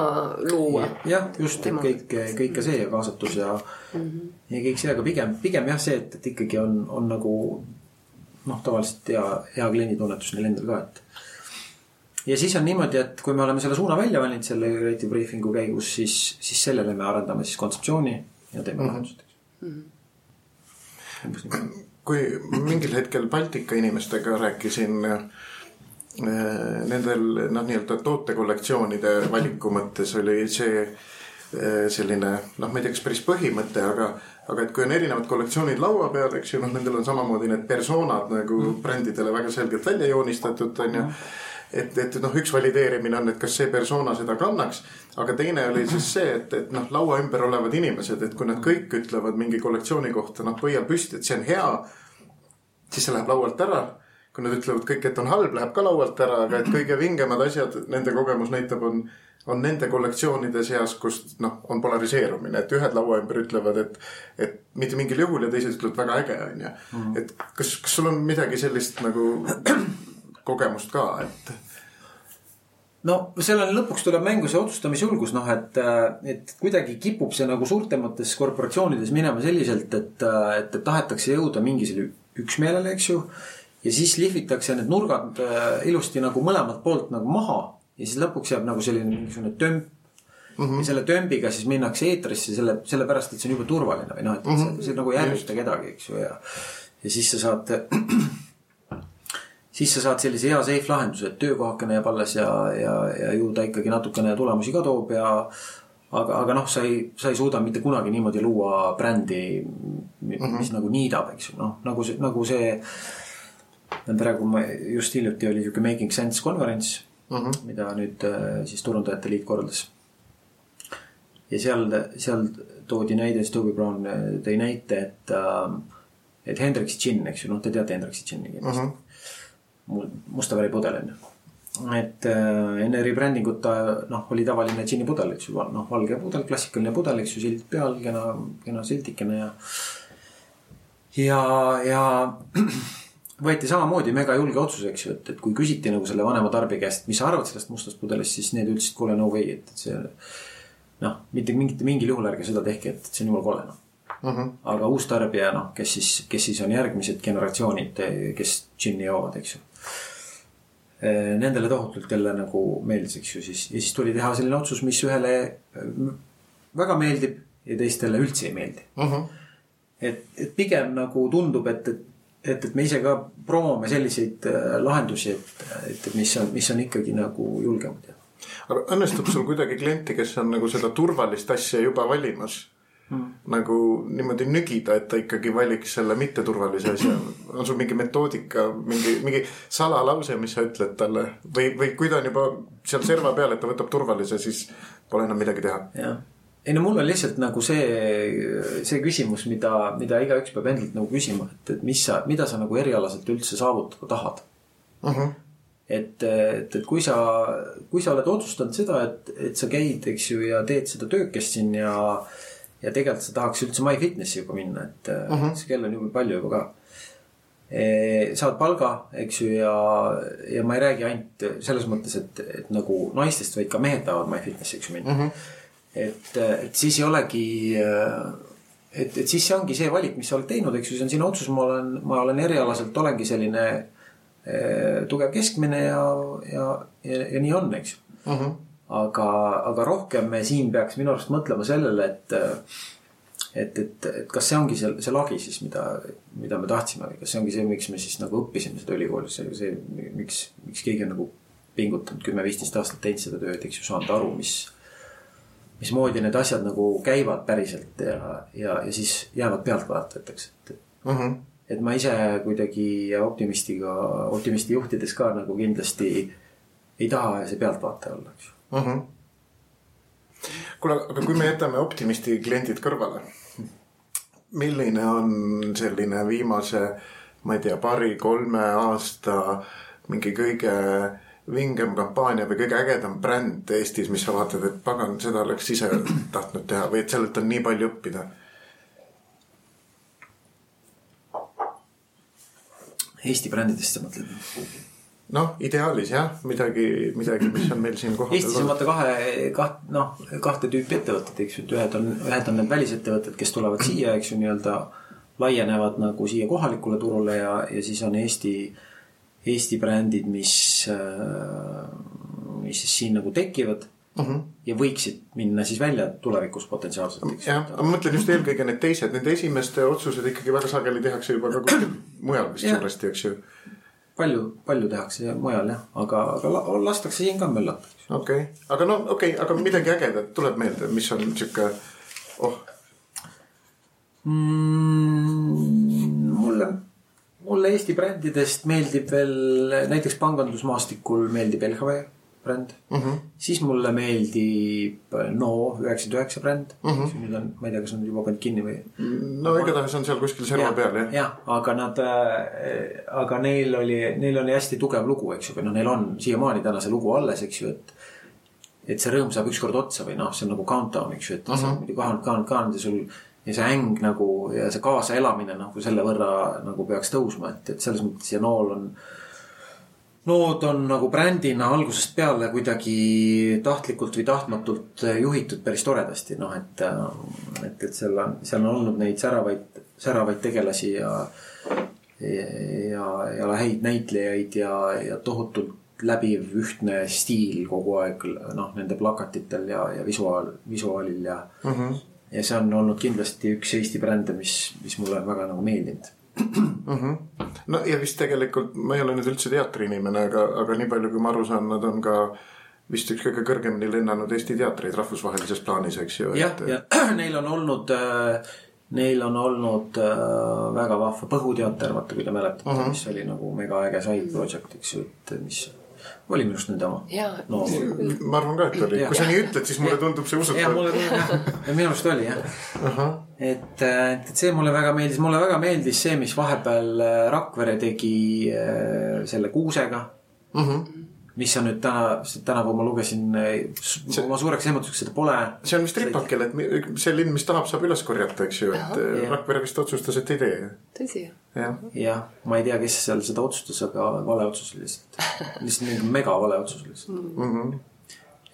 luua. jah, just, et kõik, kõik ka see ja kaasatus ja mm, -hmm. ja kõik see, aga pigem, pigem jah, see, et, et ikkagi on, on nagu noh, tavaliselt hea, hea klienditunnetus neil endal ka, et. ja siis on niimoodi, et kui me oleme selle suuna välja valinud selle creative briefing'u käigus, siis, siis sellele me arendame siis kontseptsiooni ja teeme lahendused mm. -hmm. kui mingil hetkel Baltika inimestega rääkisin äh, nendel noh, nii-öelda tootekollektsioonide valiku mõttes oli see äh, selline noh, ma ei tea, kas päris põhimõte, aga, aga et kui on erinevad kollektsioonid laua peal, eks ju, noh, nendel on samamoodi need persoonad nagu brändidele väga selgelt välja joonistatud, on ju. Et, et noh, üks valideerimine on, et kas see persona seda kannaks, aga teine oli siis see, et, et noh, laua ümber olevad inimesed, et kui nad kõik ütlevad mingi kollektsiooni kohta noh, pöial püsti, et see on hea, siis see läheb laualt ära. Kui nad ütlevad kõik, et on halb, läheb ka laualt ära, aga et kõige vingemad asjad, nende kogemus näitab, on, on nende kollektsioonide seas, kus noh, on polariseerumine, et ühed laua ümber ütlevad, et, et mitte mingil juhul ja teised ütlevad väga äge on ju. et kas, kas sul on midagi sellist nagu [clears throat] kogemust ka, et no sellele lõpuks tuleb mängu see otsustamisjulgus, noh et, et kuidagi kipub see nagu suurtemates korporatsioonides minema selliselt, et, et, et tahetakse jõuda mingisugusele üksmeelele, eks ju. Ja siis lihvitakse need nurgad äh, ilusti nagu mõlemalt poolt nagu maha ja siis lõpuks jääb nagu selline mingisugune tömp Mm -hmm. ja selle tömbiga siis minnakse eetrisse selle, sellepärast, et see on jube turvaline või noh, et mm -hmm. see, see nagu ei ärrita kedagi, eks ju, ja. ja siis sa saad [clears throat] siis sa saad sellise hea safe lahenduse, et töökohakene jääb alles ja, ja, ja ju ta ikkagi natukene tulemusi ka toob ja. aga, aga noh, sa ei, sa ei suuda mitte kunagi niimoodi luua brändi, mis mm -hmm. nagu niidab, eks ju, noh nagu see, nagu see. Praegu ma just hiljuti oli sihuke Making Sense konverents mm, -hmm. mida nüüd äh, siis Turundajate Liit korraldas. ja seal, seal toodi näide, siis Toby Brown äh, tõi näite, et äh,, et Hendrixi džinn, eks ju, noh, te teate Hendrixi džinni kindlasti mm. -hmm musta värvi pudel on ju. et äh, enne rebranding ut ta noh, oli tavaline džinnipudel, eks ju, noh valge pudel, klassikaline pudel, eks ju, silt peal, kena, kena siltikene ja. ja, ja [clears throat] võeti samamoodi mega julge otsus, eks ju, et, et kui küsiti nagu selle vanema tarbija käest, mis sa arvad sellest mustast pudelist, siis need ütlesid, kuule no way, et, et see. noh, mitte mingit, mingil juhul ärge seda tehke, et, see on jumala kole noh mm. -hmm. aga uus tarbija, noh, kes siis, kes siis on järgmised generatsioonid, kes džinni joovad, eks ju. Nendele tohutult jälle nagu meeldis, eks ju, siis ja siis tuli teha selline otsus, mis ühele väga meeldib ja teistele üldse ei meeldi mm. -hmm. et, et pigem nagu tundub, et, et, et, et me ise ka promome selliseid äh, lahendusi, et, et mis on, mis on ikkagi nagu julgemad aga õnnestub sul kuidagi klienti, kes on nagu seda turvalist asja juba valimas mm. nagu niimoodi nügida, et ta ikkagi valiks selle mitteturvalise asja? on sul mingi metoodika, mingi, mingi salalause, mis sa ütled talle või, või kui ta on juba seal serva peal, et ta võtab turvalise, siis pole enam midagi teha? jah ei no mul on lihtsalt nagu see, see küsimus, mida, mida igaüks peab endalt nagu küsima, et, et mis sa, mida sa nagu erialaselt üldse saavutada tahad uh. Mhm. -huh. et, et, et kui sa, kui sa oled otsustanud seda, et, et sa käid, eks ju, ja teed seda töökest siin ja, ja tegelikult sa tahaks üldse MyFitnessi juba minna, et uh Mhm. -huh. see kell on jube palju juba ka e, saad palga, eks ju, ja, ja ma ei räägi ainult selles mõttes, et, et nagu naistest, vaid ka mehed tahavad MyFitnessi, eks ju, minna Mhm. uh. Et, et siis ei olegi, et, et siis see ongi see valik, mis sa oled teinud, eks ju, see on sinu otsus, ma olen, ma olen erialaselt olengi selline eh, tugev keskmine ja, ja, ja, ja nii on, eks ju uh. -huh. aga, aga rohkem me siin peaks minu arust mõtlema sellele, et et, et, et kas see ongi see, see lagi siis, mida, mida me tahtsime või kas see ongi see, miks me siis nagu õppisime seda ülikoolis, see, see, miks, miks keegi on nagu pingutanud kümme-viisteist aastat teinud seda tööd, eks ju, saanud aru, mis mismoodi need asjad nagu käivad päriselt ja, ja, ja siis jäävad pealtvaatajateks, et uh. -huh. et ma ise kuidagi optimistiga, optimisti juhtides ka nagu kindlasti ei taha see pealtvaataja olla, eks ju uh -huh.. kuule, aga kui me jätame optimisti kliendid kõrvale, milline on selline viimase, ma ei tea, paari-kolme aasta mingi kõige vingem kampaania või kõige ägedam bränd Eestis, mis sa vaatad, et pagan, seda oleks ise tahtnud teha või et sellelt on nii palju õppida? Eesti brändidest sa mõtled? noh, ideaalis jah, midagi, midagi, mis on meil siin kohapeal. Eestis on vaata kahe, kaht-, noh, kahte tüüpi ettevõtted, eks ju, et ühed on, ühed on need välisettevõtted, kes tulevad siia, eks ju, nii-öelda laienevad nagu siia kohalikule turule ja, ja siis on Eesti, Eesti brändid, mis, mis siis siin nagu tekivad uh. -huh. ja võiksid minna siis välja tulevikus potentsiaalselt, jah, ma mõtlen just eelkõige need teised, nende esimeste otsused ikkagi väga sageli tehakse juba ka kuskil [clears throat] mujal vist suuresti, eks ju palju, palju tehakse mujal jah, aga, aga lastakse siin ka möllata. okei okay., aga no okei okay,, aga midagi ägedat tuleb meelde, mis on sihuke, oh mm,. mulle, mulle Eesti brändidest meeldib veel näiteks pangandusmaastikul meeldib LHV bränd mm. -hmm. siis mulle meeldib No üheksakümmend üheksa bränd mm. -hmm. nüüd on, ma ei tea, kas on juba pannud kinni või. no igatahes on seal kuskil serva ja, peal jah. jah, aga nad äh,, aga neil oli, neil oli hästi tugev lugu, eks ju, või noh, neil on siiamaani täna see lugu alles, eks ju, et. et see rõõm saab ükskord otsa või noh, see on nagu countdown, eks ju, et uh -huh. sa muidu kahaned, kahaned, kahaned ja sul. Ja see äng nagu ja see kaasaelamine nagu selle võrra nagu peaks tõusma, et, et selles mõttes ja nool on Nood on nagu brändina algusest peale kuidagi tahtlikult või tahtmatult juhitud päris toredasti, noh et, et, et seal on, seal on olnud neid säravaid, säravaid tegelasi ja, ja, ja häid näitlejaid ja, ja tohutult läbiv ühtne stiil kogu aeg noh, nende plakatitel ja, ja visuaal, visuaalil ja mm. -hmm. Ja see on olnud kindlasti üks Eesti brände, mis, mis mulle väga nagu meeldinud mm. -hmm. no ja vist tegelikult ma ei ole nüüd üldse teatriinimene, aga, aga nii palju, kui ma aru saan, nad on ka vist üks kõige kõrgemini lennanud Eesti teatreid rahvusvahelises plaanis, eks ju. jah, ja [clears throat] neil on olnud äh, Neil on olnud äh, väga vahva Põhuteater, vaata kui te mäletate uh, -huh. mis oli nagu mega äge side project, eks ju, et mis oli minu arust nende oma. no. ma arvan ka, et oli, kui sa nii ütled, siis mulle tundub see usutav. jah, mulle tundub jah, minu arust oli jah uh. -huh. et, et see mulle väga meeldis, mulle väga meeldis see, mis vahepeal Rakvere tegi äh, selle kuusega uh. -huh mis on nüüd täna, tänavu ma lugesin see, oma suureks ehmatuseks, seda pole. see on vist ripakel, et see linn, mis tahab, saab üles korjata, eks ju, et ja. Rakvere vist otsustas, et ei tee. tõsi. jah ja,, ma ei tea, kes seal seda otsustas, aga vale otsus lihtsalt. [laughs] lihtsalt mingi mega vale otsus lihtsalt mm. -hmm.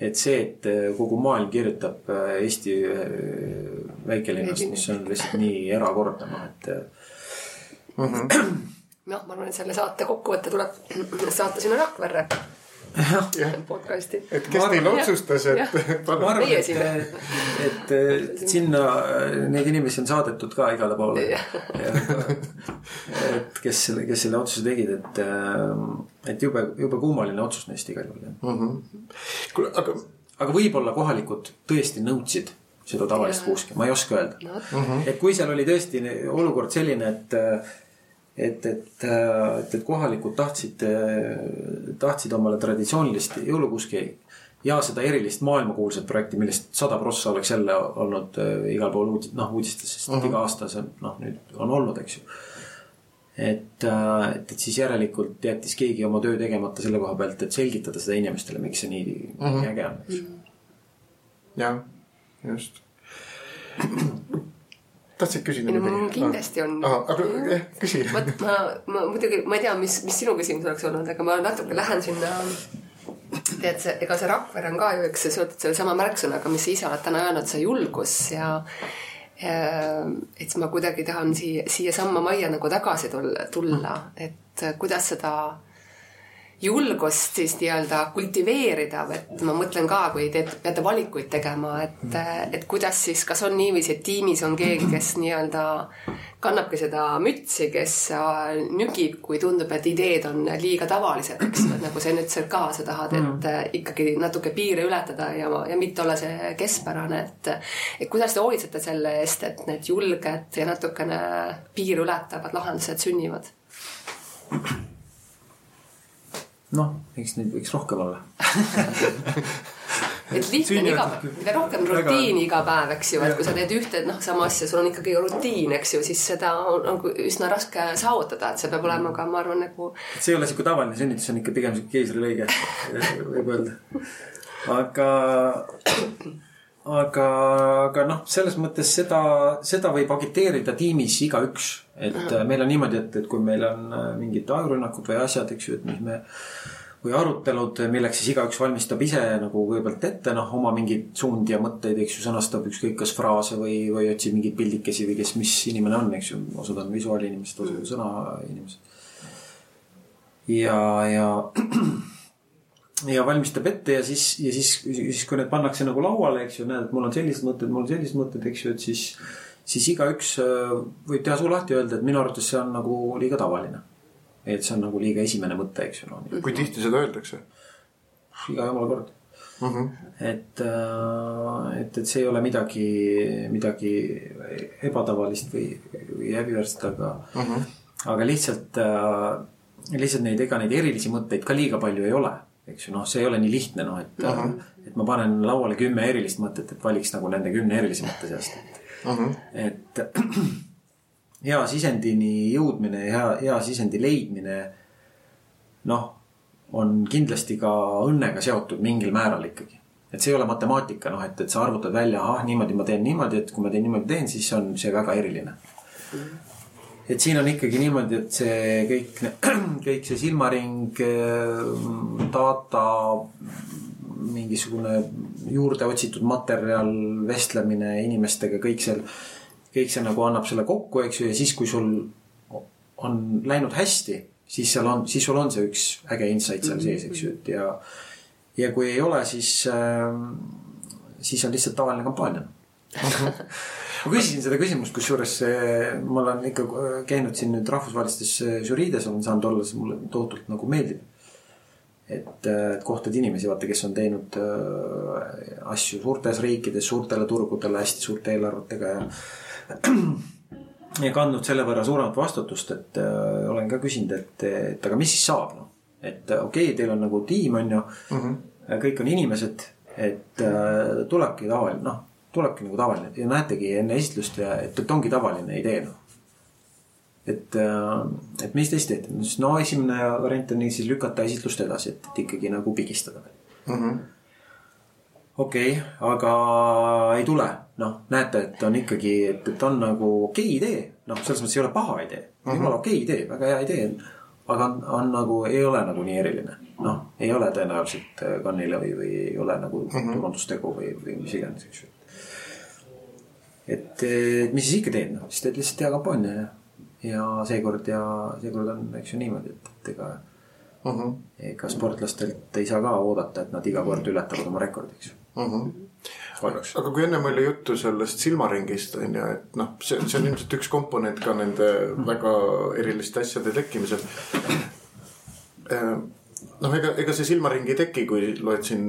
et see, et kogu maailm kirjutab Eesti väikelinnast, mis on lihtsalt nii erakordne, noh et mm. -hmm. [clears throat] noh, ma arvan, et selle saate kokkuvõte tuleb [clears throat] saata sinna Rakverre podcast'i. et kes teil otsustas, et. ma arvan, [laughs] et, et, et sinna neid inimesi on saadetud ka igale poole. et kes selle, kes selle otsuse tegid, et, et jube, jube kummaline otsus neist igal juhul mm. -hmm. kuule, aga. aga võib-olla kohalikud tõesti nõudsid seda tavalist kuuski, ma ei oska öelda. no et kui seal oli tõesti olukord selline, et, et, et, et, et kohalikud tahtsid, tahtsid omale traditsioonilist jõulukuuski ja seda erilist maailmakuulsat projekti, millest sada prossa oleks jälle olnud äh, igal pool uudis, noh uudistes, sest uh -huh. iga aasta see noh, nüüd on olnud, eks ju. et, et, et siis järelikult jättis keegi oma töö tegemata selle koha pealt, et selgitada seda inimestele, miks see nii uh -huh. äge on, eks ju. jah, just. Tahtsid küsida no mul kindlasti on. aga jah, küsi. vot ma, ma muidugi, ma ei tea, mis, mis sinu küsimus oleks olnud, aga ma natuke lähen sinna. tead, see, ega see Rakvere on ka ju üks seotud sellesama märksõnaga, mis sa ise oled täna öelnud, see julgus ja. et siis ma kuidagi tahan siia, siiasamma majja nagu tagasi tulla, tulla, et kuidas seda julgust siis nii-öelda kultiveerida, et ma mõtlen ka, kui te peate valikuid tegema, et, et kuidas siis, kas on niiviisi, et tiimis on keegi, kes nii-öelda kannabki seda mütsi, kes äh, nügib, kui tundub, et ideed on liiga tavalised, eks? Ju, et nagu sa nüüd seal ka, sa tahad, et äh, ikkagi natuke piire ületada ja, ja mitte olla see keskpärane, et et kuidas te hoolitsete selle eest, et need julged ja natukene piire ületavad lahendused sünnivad? noh, eks neid võiks rohkem olla. [laughs] et lihtne on iga ikkagi mida rohkem rutiini iga päev, eks ju, et kui sa teed ühte noh, sama asja, sul on ikkagi rutiin, eks ju, siis seda on nagu üsna raske saavutada, et see peab olema ka, ma arvan, nagu see ei ole sihuke tavaline sünnitus, see on ikka pigem sihuke keisrilõige, [laughs] võib öelda. aga, aga, aga noh, selles mõttes seda, seda võib agiteerida tiimis igaüks. et äh, meil on niimoodi, et, et kui meil on äh, mingid ajurünnakud või asjad, eks ju, et mis me või arutelud, milleks siis igaüks valmistab ise nagu kõigepealt ette noh, oma mingeid suundi ja mõtteid, eks ju, sõnastab ükskõik kas fraase või, või otsib mingeid pildikesi või kes, mis inimene on, eks ju, osad on visuaalinimesed, osad on sõnainimesed. ja, ja [clears throat] ja valmistab ette ja siis, ja siis, siis kui need pannakse nagu lauale, eks ju, näed, et mul on sellised mõtted, mul on sellised mõtted, eks ju, et siis, siis igaüks äh, võib teha suu lahti ja öelda, et minu arvates see on nagu liiga tavaline. et see on nagu liiga esimene mõte, eks ju, no kui tihti seda öeldakse iga jumala kord. mm? -hmm. et, et, et see ei ole midagi, midagi ebatavalist või, või häbiväärset, aga Mm -hmm. aga lihtsalt, lihtsalt neid, ega neid erilisi mõtteid ka liiga palju ei ole, eks ju, noh, see ei ole nii lihtne, noh, et uh. -huh. et ma panen lauale kümme erilist mõtet, et valiks nagu nende kümne erilise mõtte seast. Mm -hmm. et [clears throat] hea sisendini jõudmine ja hea, hea sisendi leidmine, noh, on kindlasti ka õnnega seotud mingil määral ikkagi. et see ei ole matemaatika, noh, et, et sa arvutad välja, ahah, niimoodi ma teen niimoodi, et kui ma teen niimoodi teen, siis on see väga eriline. Et siin on ikkagi niimoodi, et see kõik, [clears throat] kõik see silmaring, data, mingisugune juurde otsitud materjal, vestlemine inimestega, kõik seal, kõik see nagu annab selle kokku, eks ju, ja siis, kui sul on läinud hästi, siis seal on, siis sul on see üks äge insight seal sees, eks ju, et ja ja kui ei ole, siis äh,, siis on lihtsalt tavaline kampaania. [laughs] ma küsisin seda küsimust, kusjuures äh, ma olen ikka käinud siin nüüd rahvusvahelistes äh, žüriides olen saanud olla, see mulle tohutult nagu meeldib. et äh, kohtad inimesi, vaata, kes on teinud äh, asju suurtes riikides, suurtele turgudele, hästi suurte eelarvetega ja [clears throat] ja kandnud selle võrra suuremat vastutust, et äh, olen ka küsinud, et, et aga mis siis saab, noh. et äh, okei okay,, teil on nagu tiim, on ju mm, -hmm. kõik on inimesed, et äh, tulebki tavaline, noh, tulebki nagu tavaline ja näetegi enne esitlust ja et, et ongi tavaline idee, noh. et, et mis te siis teete, no esimene variant on siis lükata esitlust edasi, et, et ikkagi nagu pigistada Mm -hmm. okei okay,, aga ei tule, noh, näete, et on ikkagi, et, et on nagu okei okay idee, noh, selles mõttes ei ole paha idee, jumala okei okay idee, väga hea idee. aga on, on nagu, ei ole nagu nii eriline, noh, ei ole tõenäoliselt äh, kannile või, või ei ole nagu mm -hmm. turundustegu või, või mis iganes, eks ju. et, et mis siis ikka teed, noh, siis teed lihtsalt hea kampaania ja, ja seekord ja seekord on, eks ju niimoodi, et, et ega Mm -hmm. ega sportlastelt ei saa ka oodata, et nad iga kord ületavad oma rekordi, eks ju. Mm -hmm. aga kui ennem oli juttu sellest silmaringist on ju, et noh, see, see on ilmselt üks komponent ka nende väga eriliste asjade tekkimisel. noh, ega, ega see silmaring ei teki, kui loed siin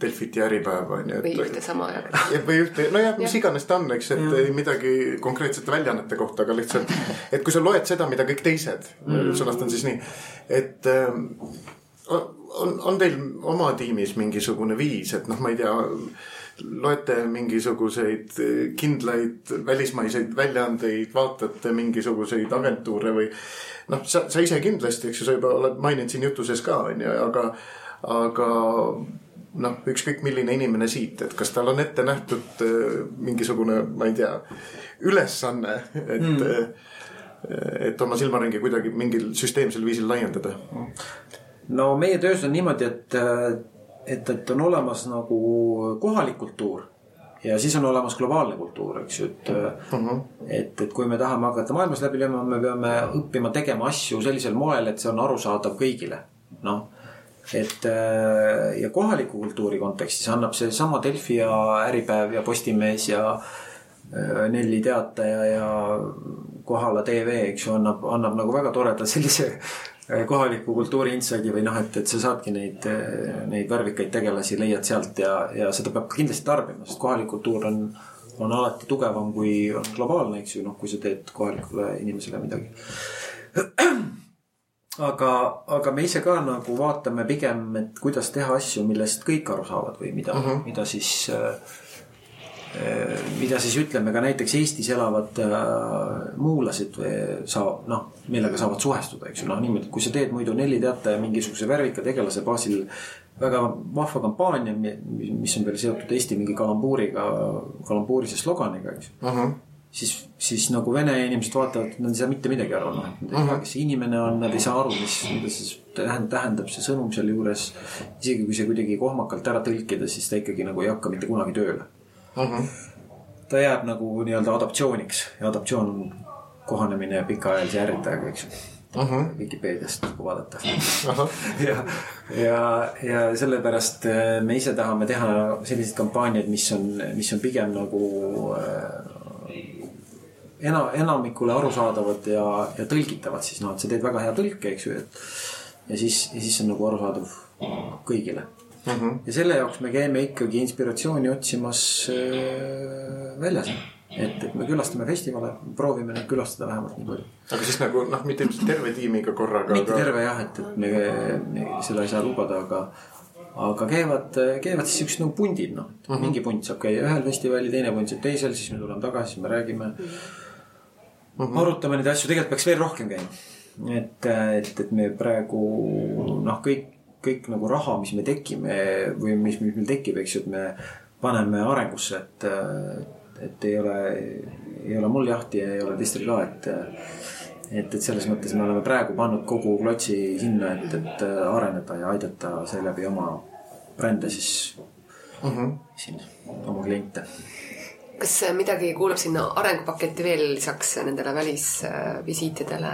Delfit ja Äripäeva on ju. [laughs] või ühte sama aega. või ühte, nojah, mis iganes ta on, eks, et ja. midagi konkreetsete väljaannete kohta, aga lihtsalt, et kui sa loed seda, mida kõik teised mm., sõnastan siis nii, et ähm, on, on teil oma tiimis mingisugune viis, et noh, ma ei tea loete mingisuguseid kindlaid välismaiseid väljaandeid, vaatate mingisuguseid agentuure või noh, sa, sa ise kindlasti, eks ju, sa juba oled maininud siin jutu sees ka, on ju, aga, aga noh, ükskõik milline inimene siit, et kas tal on ette nähtud äh, mingisugune, ma ei tea, ülesanne, et mm., et oma silmaringi kuidagi mingil süsteemsel viisil laiendada? no meie töös on niimoodi, et, et, et on olemas nagu kohalik kultuur ja siis on olemas globaalne kultuur, eks ju, et uh. -huh. et, et kui me tahame hakata maailmas läbi lööma, me peame õppima tegema asju sellisel moel, et see on arusaadav kõigile. noh, et äh, ja kohaliku kultuuri kontekstis annab seesama Delfi ja Äripäev ja Postimees ja äh, Nelli Teataja ja Kohala tv, eks ju, annab, annab nagu väga toreda sellise kohaliku kultuuri inside'i või noh, et, et sa saadki neid, äh, neid värvikaid tegelasi leiad sealt ja, ja seda peab ka kindlasti tarbima, sest kohalik kultuur on, on alati tugevam kui on globaalne, eks ju, noh, kui sa teed kohalikule inimesele midagi. [clears throat] aga, aga me ise ka nagu vaatame pigem, et kuidas teha asju, millest kõik aru saavad või mida mhm. -huh. mida siis äh, Äh, mida siis ütleme ka näiteks Eestis elavad äh, muulased saab, noh, millega saavad suhestuda, eks ju, noh niimoodi, kui sa teed muidu Nelli Teataja mingisuguse värvika tegelase baasil väga vahva kampaania, mis on veel seotud Eesti mingi kalambuuriga, kalambuurise sloganiga, eks uh -huh. siis, siis nagu vene inimesed vaatavad, nad ei saa mitte midagi aru, noh, nad ei tea, kes see inimene on, nad ei saa aru, mis, mida see tähendab, see sõnum sealjuures. isegi kui see kuidagi kohmakalt ära tõlkida, siis ta ikkagi nagu ei hakka mitte kunagi tööle uh. -huh. ta jääb nagu nii-öelda adaptsiooniks ja adaptsioon on kohanemine pikaajalise ärritajaga, eks ju uh. -huh. Vikipeediast nagu vaadata uh. -huh. [laughs] ja, ja, ja sellepärast äh, me ise tahame teha selliseid kampaaniaid, mis on, mis on pigem nagu äh, ena-, enamikule arusaadavad ja, ja tõlgitavad siis noh, et sa teed väga hea tõlke, eks ju, et. ja siis, ja siis on nagu arusaadav kõigile mm. -hmm. ja selle jaoks me käime ikkagi inspiratsiooni otsimas äh, väljas. et, et me külastame festivale, proovime neid külastada vähemalt nii palju. aga siis nagu noh, mitte ilmselt terve tiimiga korraga. mitte aga... terve jah, et, et me, me seda ei saa lubada, aga aga käivad, käivad siis siuksed nagu pundid, noh uh -huh. mingi punt saab käia ühel festivalil, teine punt saab teisel, siis me tuleme tagasi, siis me räägime uh. -huh. arutame neid asju, tegelikult peaks veel rohkem käima. et, et, et me praegu noh, kõik kõik nagu raha, mis me tekime või mis, mis meil tekib, eks ju, et me paneme arengusse, et, et ei ole, ei ole mul jahti ja ei ole teistel ka, et. et, et selles mõttes me oleme praegu pannud kogu klotsi sinna, et, et areneda ja aidata seeläbi oma brände siis mhm. -huh. siin, oma kliente kas midagi kuulub sinna arengupaketti veel lisaks nendele välisvisiitidele?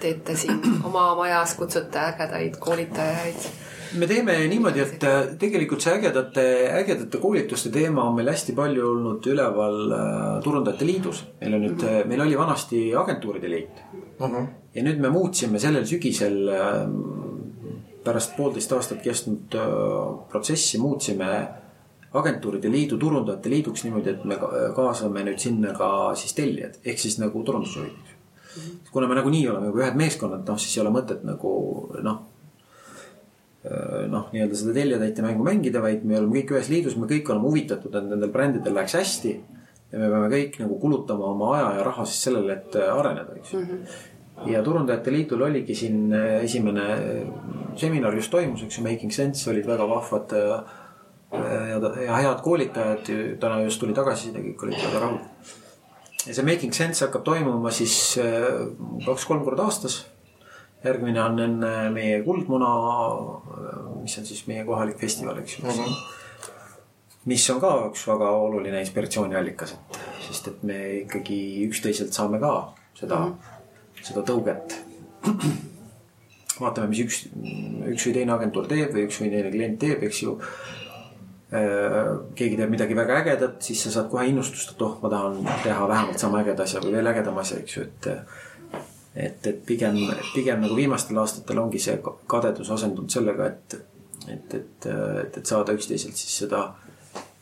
teete siin [clears throat] oma majas, kutsute ägedaid koolitajaid? me teeme niimoodi, et äh, tegelikult see ägedate, ägedate koolituste teema on meil hästi palju olnud üleval äh, Turundajate Liidus. meil on nüüd, äh, meil oli vanasti Agentuuride Liit uh. -huh. ja nüüd me muutsime sellel sügisel pärast poolteist aastat kestnud protsessi muutsime agentuuride liidu turundajate liiduks niimoodi, et me kaasame nüüd sinna ka siis tellijad ehk siis nagu turundusjuhid kuna me nagunii oleme juba ühed meeskonnad, noh siis ei ole mõtet nagu noh. noh, nii-öelda seda tellijatäitja mängu mängida, vaid me oleme kõik ühes liidus, me kõik oleme huvitatud, et nendel brändidel läheks hästi. ja me peame kõik nagu kulutama oma aja ja raha siis sellele, et areneda, eks ju mm -hmm. ja Turundajate Liidul oligi siin esimene seminar just toimus, eks ju, Making Sense olid väga vahvad äh, ja, ja head koolitajad, täna just tuli tagasiside, kõik olid väga rahul. ja see Making Sense hakkab toimuma siis äh, kaks-kolm korda aastas. järgmine on enne meie Kuldmuna, mis on siis meie kohalik festival, eks ju mm. -hmm mis on ka üks väga oluline inspiratsiooniallikas, et sest et me ikkagi üksteiselt saame ka seda mm, -hmm. seda tõuget. vaatame, mis üks, üks või teine agentuur teeb või üks või teine klient teeb, eks ju Äh, keegi teeb midagi väga ägedat, siis sa saad kohe innustust, et oh, ma tahan teha vähemalt sama ägeda asja või veel ägedama asja, eks ju, et. et, et pigem, pigem nagu viimastel aastatel ongi see kadedus asendunud sellega, et, et, et, et, et saada üksteiselt siis seda,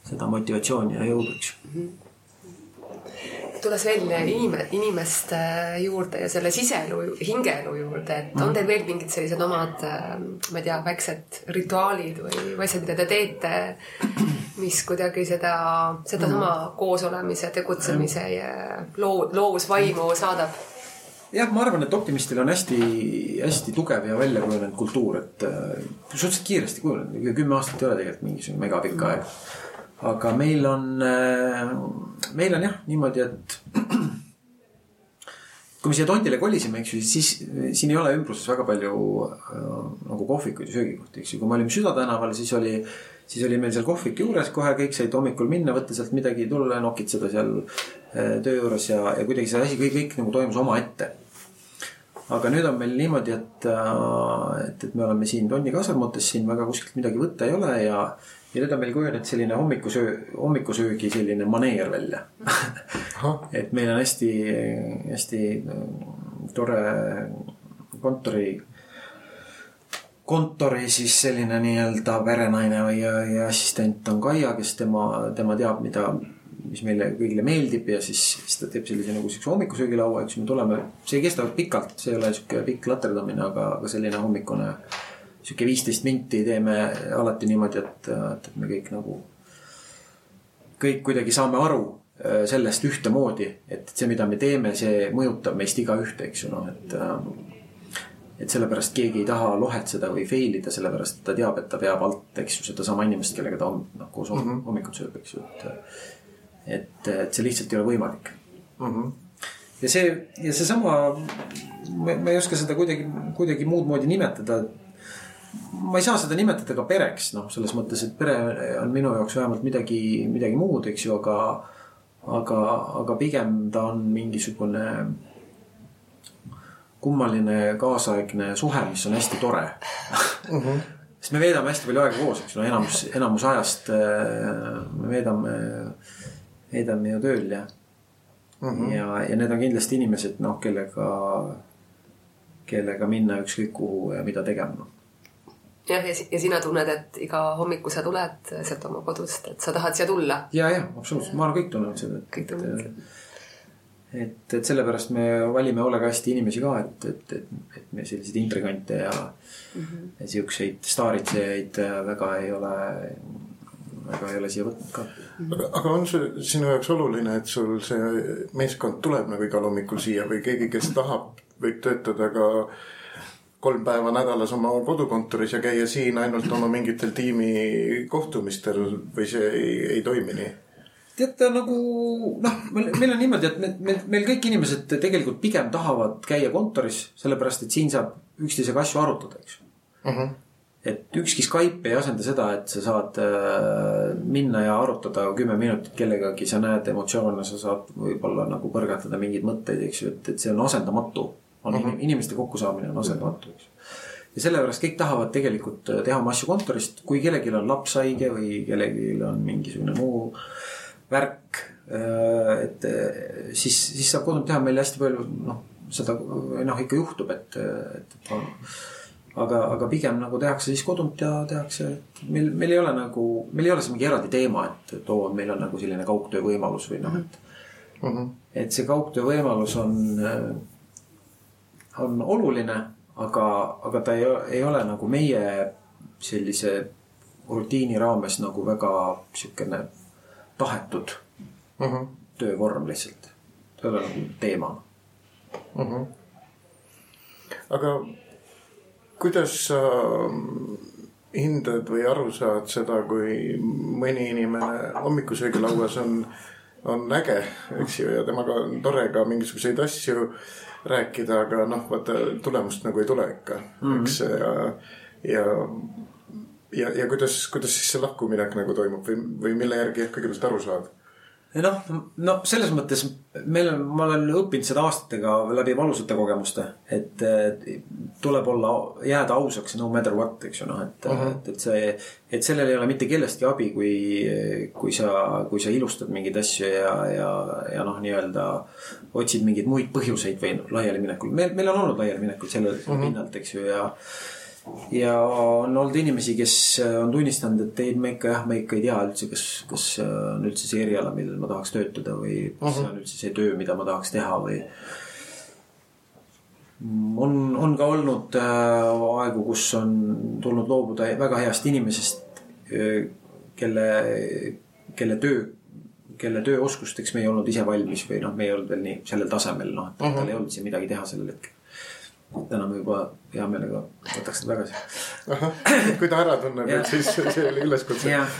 seda motivatsiooni ja jõudu, eks tulles veel inime, inimeste juurde ja selle siseelu, hingeelu juurde, et on teil veel mingid sellised omad, ma ei tea, väiksed rituaalid või, või asjad, mida te teete, mis kuidagi seda, sedasama koosolemise, tegutsemise ja loo, loovusvaimu saadab? jah, ma arvan, et optimistil on hästi-hästi tugev ja välja kujunenud kultuur, et äh, suhteliselt kiiresti kujunenud, kümme aastat ei ole tegelikult mingisugune megapikk aeg aga meil on, äh, meil on jah niimoodi, et [clears throat] kui me siia Tondile kolisime, eks ju, siis siin ei ole ümbruses väga palju äh, nagu kohvikuid ja söögikohti, eks ju. kui me olime Süda tänaval, siis oli, siis oli meil seal kohvik juures kohe, kõik said hommikul minna, võtta sealt midagi, tulla nokitseda seal äh, töö juures ja, ja kuidagi see asi kõik, kõik nagu toimus omaette. aga nüüd on meil niimoodi, et, et, et me oleme siin Tonni kasarmutes, siin väga kuskilt midagi võtta ei ole ja ja nüüd on meil kujunenud selline hommikusöö, hommikusöögi selline maneer välja. [laughs] Et meil on hästi, hästi äh, tore kontori, kontori siis selline nii-öelda perenaine või, või assistent on Kaia, kes tema, tema teab, mida, mis meile kõigile meeldib ja siis, siis ta teeb sellise nagu siukse hommikusöögilaua, eks me tuleme, see ei kesta pikalt, see ei ole sihuke pikk laterdamine, aga, aga selline hommikune sihuke viisteist minti teeme alati niimoodi, et, et, et me kõik nagu, kõik kuidagi saame aru äh, sellest ühtemoodi, et see, mida me teeme, see mõjutab meist igaühte, eks ju, noh, et. Äh, et sellepärast keegi ei taha lohetseda või fail ida, sellepärast ta teab, et ta veab alt, eks ju, sedasama inimest, kellega ta on noh, koos mm -hmm. hommikut sööb, eks ju, et. et, et see lihtsalt ei ole võimalik mm. -hmm. ja see, ja seesama, ma ei oska seda kuidagi, kuidagi muud moodi nimetada ma ei saa seda nimetada ka pereks, noh, selles mõttes, et pere on minu jaoks vähemalt midagi, midagi muud, eks ju, aga. aga, aga pigem ta on mingisugune kummaline kaasaegne suhe, mis on hästi tore mm. -hmm. [laughs] sest me veedame hästi palju aega koos, eks ju, no enamus, enamus ajast äh, me veedame, veedame ju tööl ja mm. -hmm. ja, ja need on kindlasti inimesed, noh, kellega, kellega minna ükskõik kuhu ja mida tegema jah, ja, sina tunned, et iga hommiku sa tuled sealt oma kodust, et sa tahad siia tulla. ja, ja absoluutselt, ma arvan, kõik tunnevad seda. kõik tunnevad seda. et, et sellepärast me valime hoolekasti inimesi ka, et, et, et, et me selliseid intrigante ja mm -hmm. ja siukseid staaritsejaid väga ei ole, väga ei ole siia võtnud ka. aga, aga on see sinu jaoks oluline, et sul see meeskond tuleb nagu igal hommikul siia või keegi, kes tahab, võib töötada ka kolm päeva nädalas oma kodukontoris ja käia siin ainult oma mingitel tiimikohtumistel või see ei, ei toimi nii? teate nagu noh, meil on niimoodi, et me, meil, meil kõik inimesed tegelikult pigem tahavad käia kontoris, sellepärast et siin saab üksteisega asju arutada, eks uh. Mhm. -huh. et ükski Skype ei asenda seda, et sa saad äh, minna ja arutada kümme minutit kellegagi, sa näed emotsioone, sa saad võib-olla nagu põrgatada mingeid mõtteid, eks ju, et, et see on asendamatu on mhm. -huh. inimeste kokkusaamine on asendamatu, eks. ja sellepärast kõik tahavad tegelikult äh, teha oma asju kontorist, kui kellelgi on laps haige või kellelgi on mingisugune muu värk. Äh, et äh, siis, siis saab kodunt teha meil hästi palju noh, seda noh ikka juhtub, et, et, et aga, aga pigem nagu tehakse siis kodunt ja tehakse, meil, meil ei ole nagu, meil ei ole see mingi eraldi teema, et, et oo, meil on nagu selline kaugtöö võimalus või noh, et mm. -hmm. et see kaugtöö võimalus on on oluline, aga, aga ta ei, ei ole nagu meie sellise rutiini raames nagu väga sihukene tahetud mm -hmm. töövorm lihtsalt. see ei ole nagu teema mm. -hmm. aga kuidas sa hindad või aru saad seda, kui mõni inimene hommikusöögilauas on, on äge, eks ju, ja temaga on tore ka mingisuguseid asju rääkida, aga noh, vaata tulemust nagu ei tule ikka mm, -hmm. eks ja, ja ja, ja kuidas, kuidas siis see lahkuminek nagu toimub või, või mille järgi kõigepealt aru saad? Noh, no selles mõttes meil on, ma olen õppinud seda aastatega läbi valusate kogemuste, et tuleb olla, jääda ausaks no matter what, eks ju noh, et uh, -huh. et, et see, et sellel ei ole mitte kellestki abi, kui, kui sa, kui sa ilustad mingeid asju ja, ja, ja noh, nii-öelda otsid mingeid muid põhjuseid või laialiminekul. meil, meil on olnud laialiminekuid selle uh -huh. pinnalt, eks ju, ja ja on olnud inimesi, kes on tunnistanud, et ei, ma ikka jah, ma ikka ei tea üldse, kas, kas see on üldse see eriala, millel ma tahaks töötada või kas see on üldse see töö, mida ma tahaks teha või. on, on ka olnud äh, aegu, kus on tulnud loobuda väga heast inimesest, kelle, kelle töö kelle tööoskusteks me ei olnud ise valmis või noh, me ei olnud veel nii sellel tasemel, noh, et uh -huh. tal ei olnud siin midagi teha sellel hetkel täna me juba hea meelega võtaks ta tagasi. kui ta ära tunneb, et siis see oli üleskutse. jah,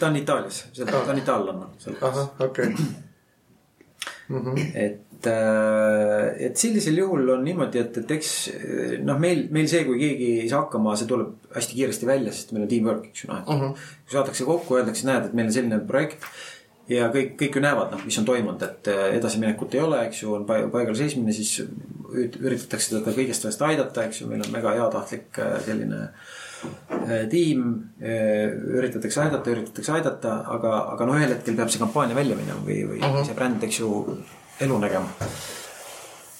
ta on Itaalias, ta on itaallane. ahah, okei. Mhm. et, äh, et sellisel juhul on niimoodi, et, et eks noh, meil, meil see, kui keegi ei saa hakkama, see tuleb hästi kiiresti välja, sest meil on teamwork, eks ju, noh, -huh. kui saadakse kokku, öeldakse, näed, et meil on selline projekt ja kõik, kõik ju näevad, noh, mis on toimunud, et äh, edasiminekut ei ole, eks ju, on paigal seismine, siis üritatakse teda kõigest sellest aidata, eks ju, meil on väga heatahtlik äh, selline äh, tiim. üritatakse aidata, üritatakse aidata, aga, aga noh, ühel hetkel peab see kampaania välja minema või, või uh mhm. -huh. see bränd, eks ju, elu nägema uh.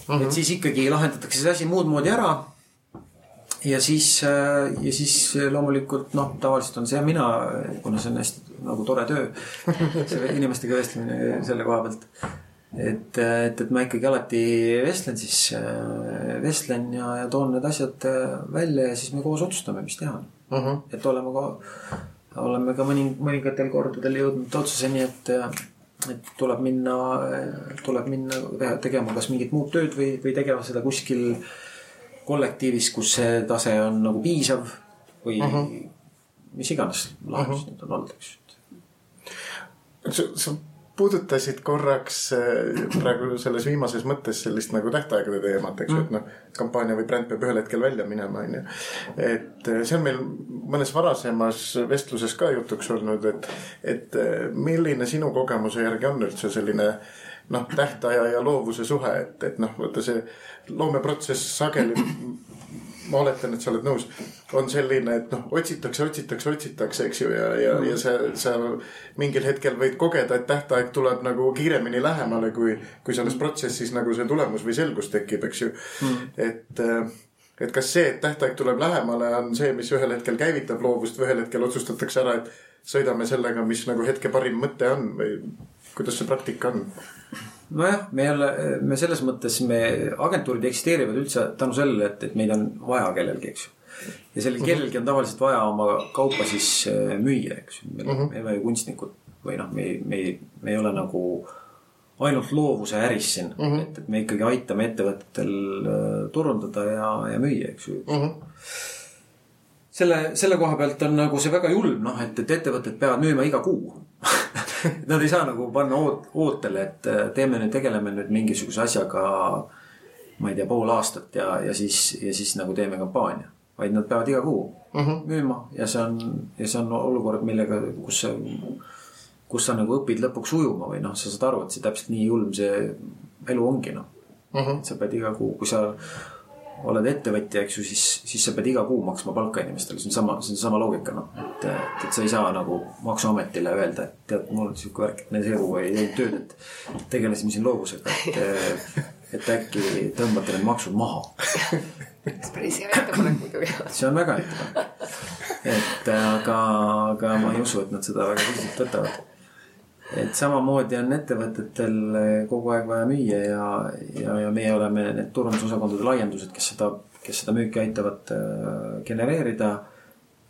-huh. et siis ikkagi lahendatakse see asi muud moodi ära ja siis, ja siis loomulikult noh, tavaliselt on see mina, kuna see on hästi nagu tore töö. [laughs] see inimestega vestlemine selle koha pealt. et, et, et ma ikkagi alati vestlen siis, vestlen ja, ja toon need asjad välja ja siis me koos otsustame, mis teha uh. Mhm. -huh. et oleme ka, oleme ka mõni, mõningatel kordadel jõudnud otsuseni, et et tuleb minna, tuleb minna tegema kas mingit muud tööd või, või tegema seda kuskil kollektiivis, kus see tase on nagu piisav või mhm. -huh. mis iganes lahendus uh -huh. nüüd on olnud, eks sa, sa puudutasid korraks äh, praegu selles viimases mõttes sellist nagu tähtaegade teemat, eks ju mm., et noh, kampaania või bränd peab ühel hetkel välja minema, onju. et äh, see on meil mõnes varasemas vestluses ka jutuks olnud, et, et äh, milline sinu kogemuse järgi on üldse selline noh, tähtaja ja loovuse suhe, et, et noh, vaata see loomeprotsess sageli ma oletan, et sa oled nõus, on selline, et noh, otsitakse, otsitakse, otsitakse, eks ju, ja, ja ja sa, sa mingil hetkel võid kogeda, et tähtaeg tuleb nagu kiiremini lähemale, kui, kui selles protsessis nagu see tulemus või selgus tekib, eks ju mm.. et, et kas see, et tähtaeg tuleb lähemale, on see, mis ühel hetkel käivitab loovust või ühel hetkel otsustatakse ära, et sõidame sellega, mis nagu hetke parim mõte on või kuidas see praktika on? Nojah, me jälle, me selles mõttes, me agentuurid eksisteerivad üldse tänu sellele, et, et meid on vaja kellelgi, eks ju. ja sellel kellelgi on tavaliselt vaja oma kaupa siis äh, müüa, eks ju. me uh -huh. ju kunstnikud või noh, me, me, me ei ole nagu ainult loovuse äris siin uh, -huh. et, et me ikkagi aitame ettevõtetel äh, turundada ja, ja müüa, eks ju uh. -huh selle, selle koha pealt on nagu see väga julm, noh, et, et ettevõtted peavad müüma iga kuu [laughs] Nad ei saa nagu panna oot, ootele, et äh, teeme nüüd, tegeleme nüüd mingisuguse asjaga. ma ei tea, pool aastat ja, ja siis, ja siis nagu teeme kampaania, vaid nad peavad iga kuu mhm. -huh. müüma ja see on, ja see on olukord, millega, kus sa, kus sa nagu õpid lõpuks ujuma või noh, sa saad aru, et see täpselt nii julm see elu ongi noh mhm. -huh.. sa pead iga kuu, kui sa oled ettevõtja, eks ju, siis, siis sa pead iga kuu maksma palka inimestele, see on sama, see on sama loogika, noh. et, et, et sa ei saa nagu maksuametile öelda, et tead, mul on sihuke värk, et me see kuu ei teinud tööd, et tegelesime siin loovusega, et, [laughs] et äkki tõmbate need maksud maha. päris hea ettepanek muidugi. see on väga hea ettepanek. et aga, aga ma ei usu, et nad seda väga tõsiselt võtavad et samamoodi on ettevõtetel kogu aeg vaja müüa ja, ja, ja meie oleme need turundusosakondade laiendused, kes seda, kes seda müüki aitavad äh, genereerida.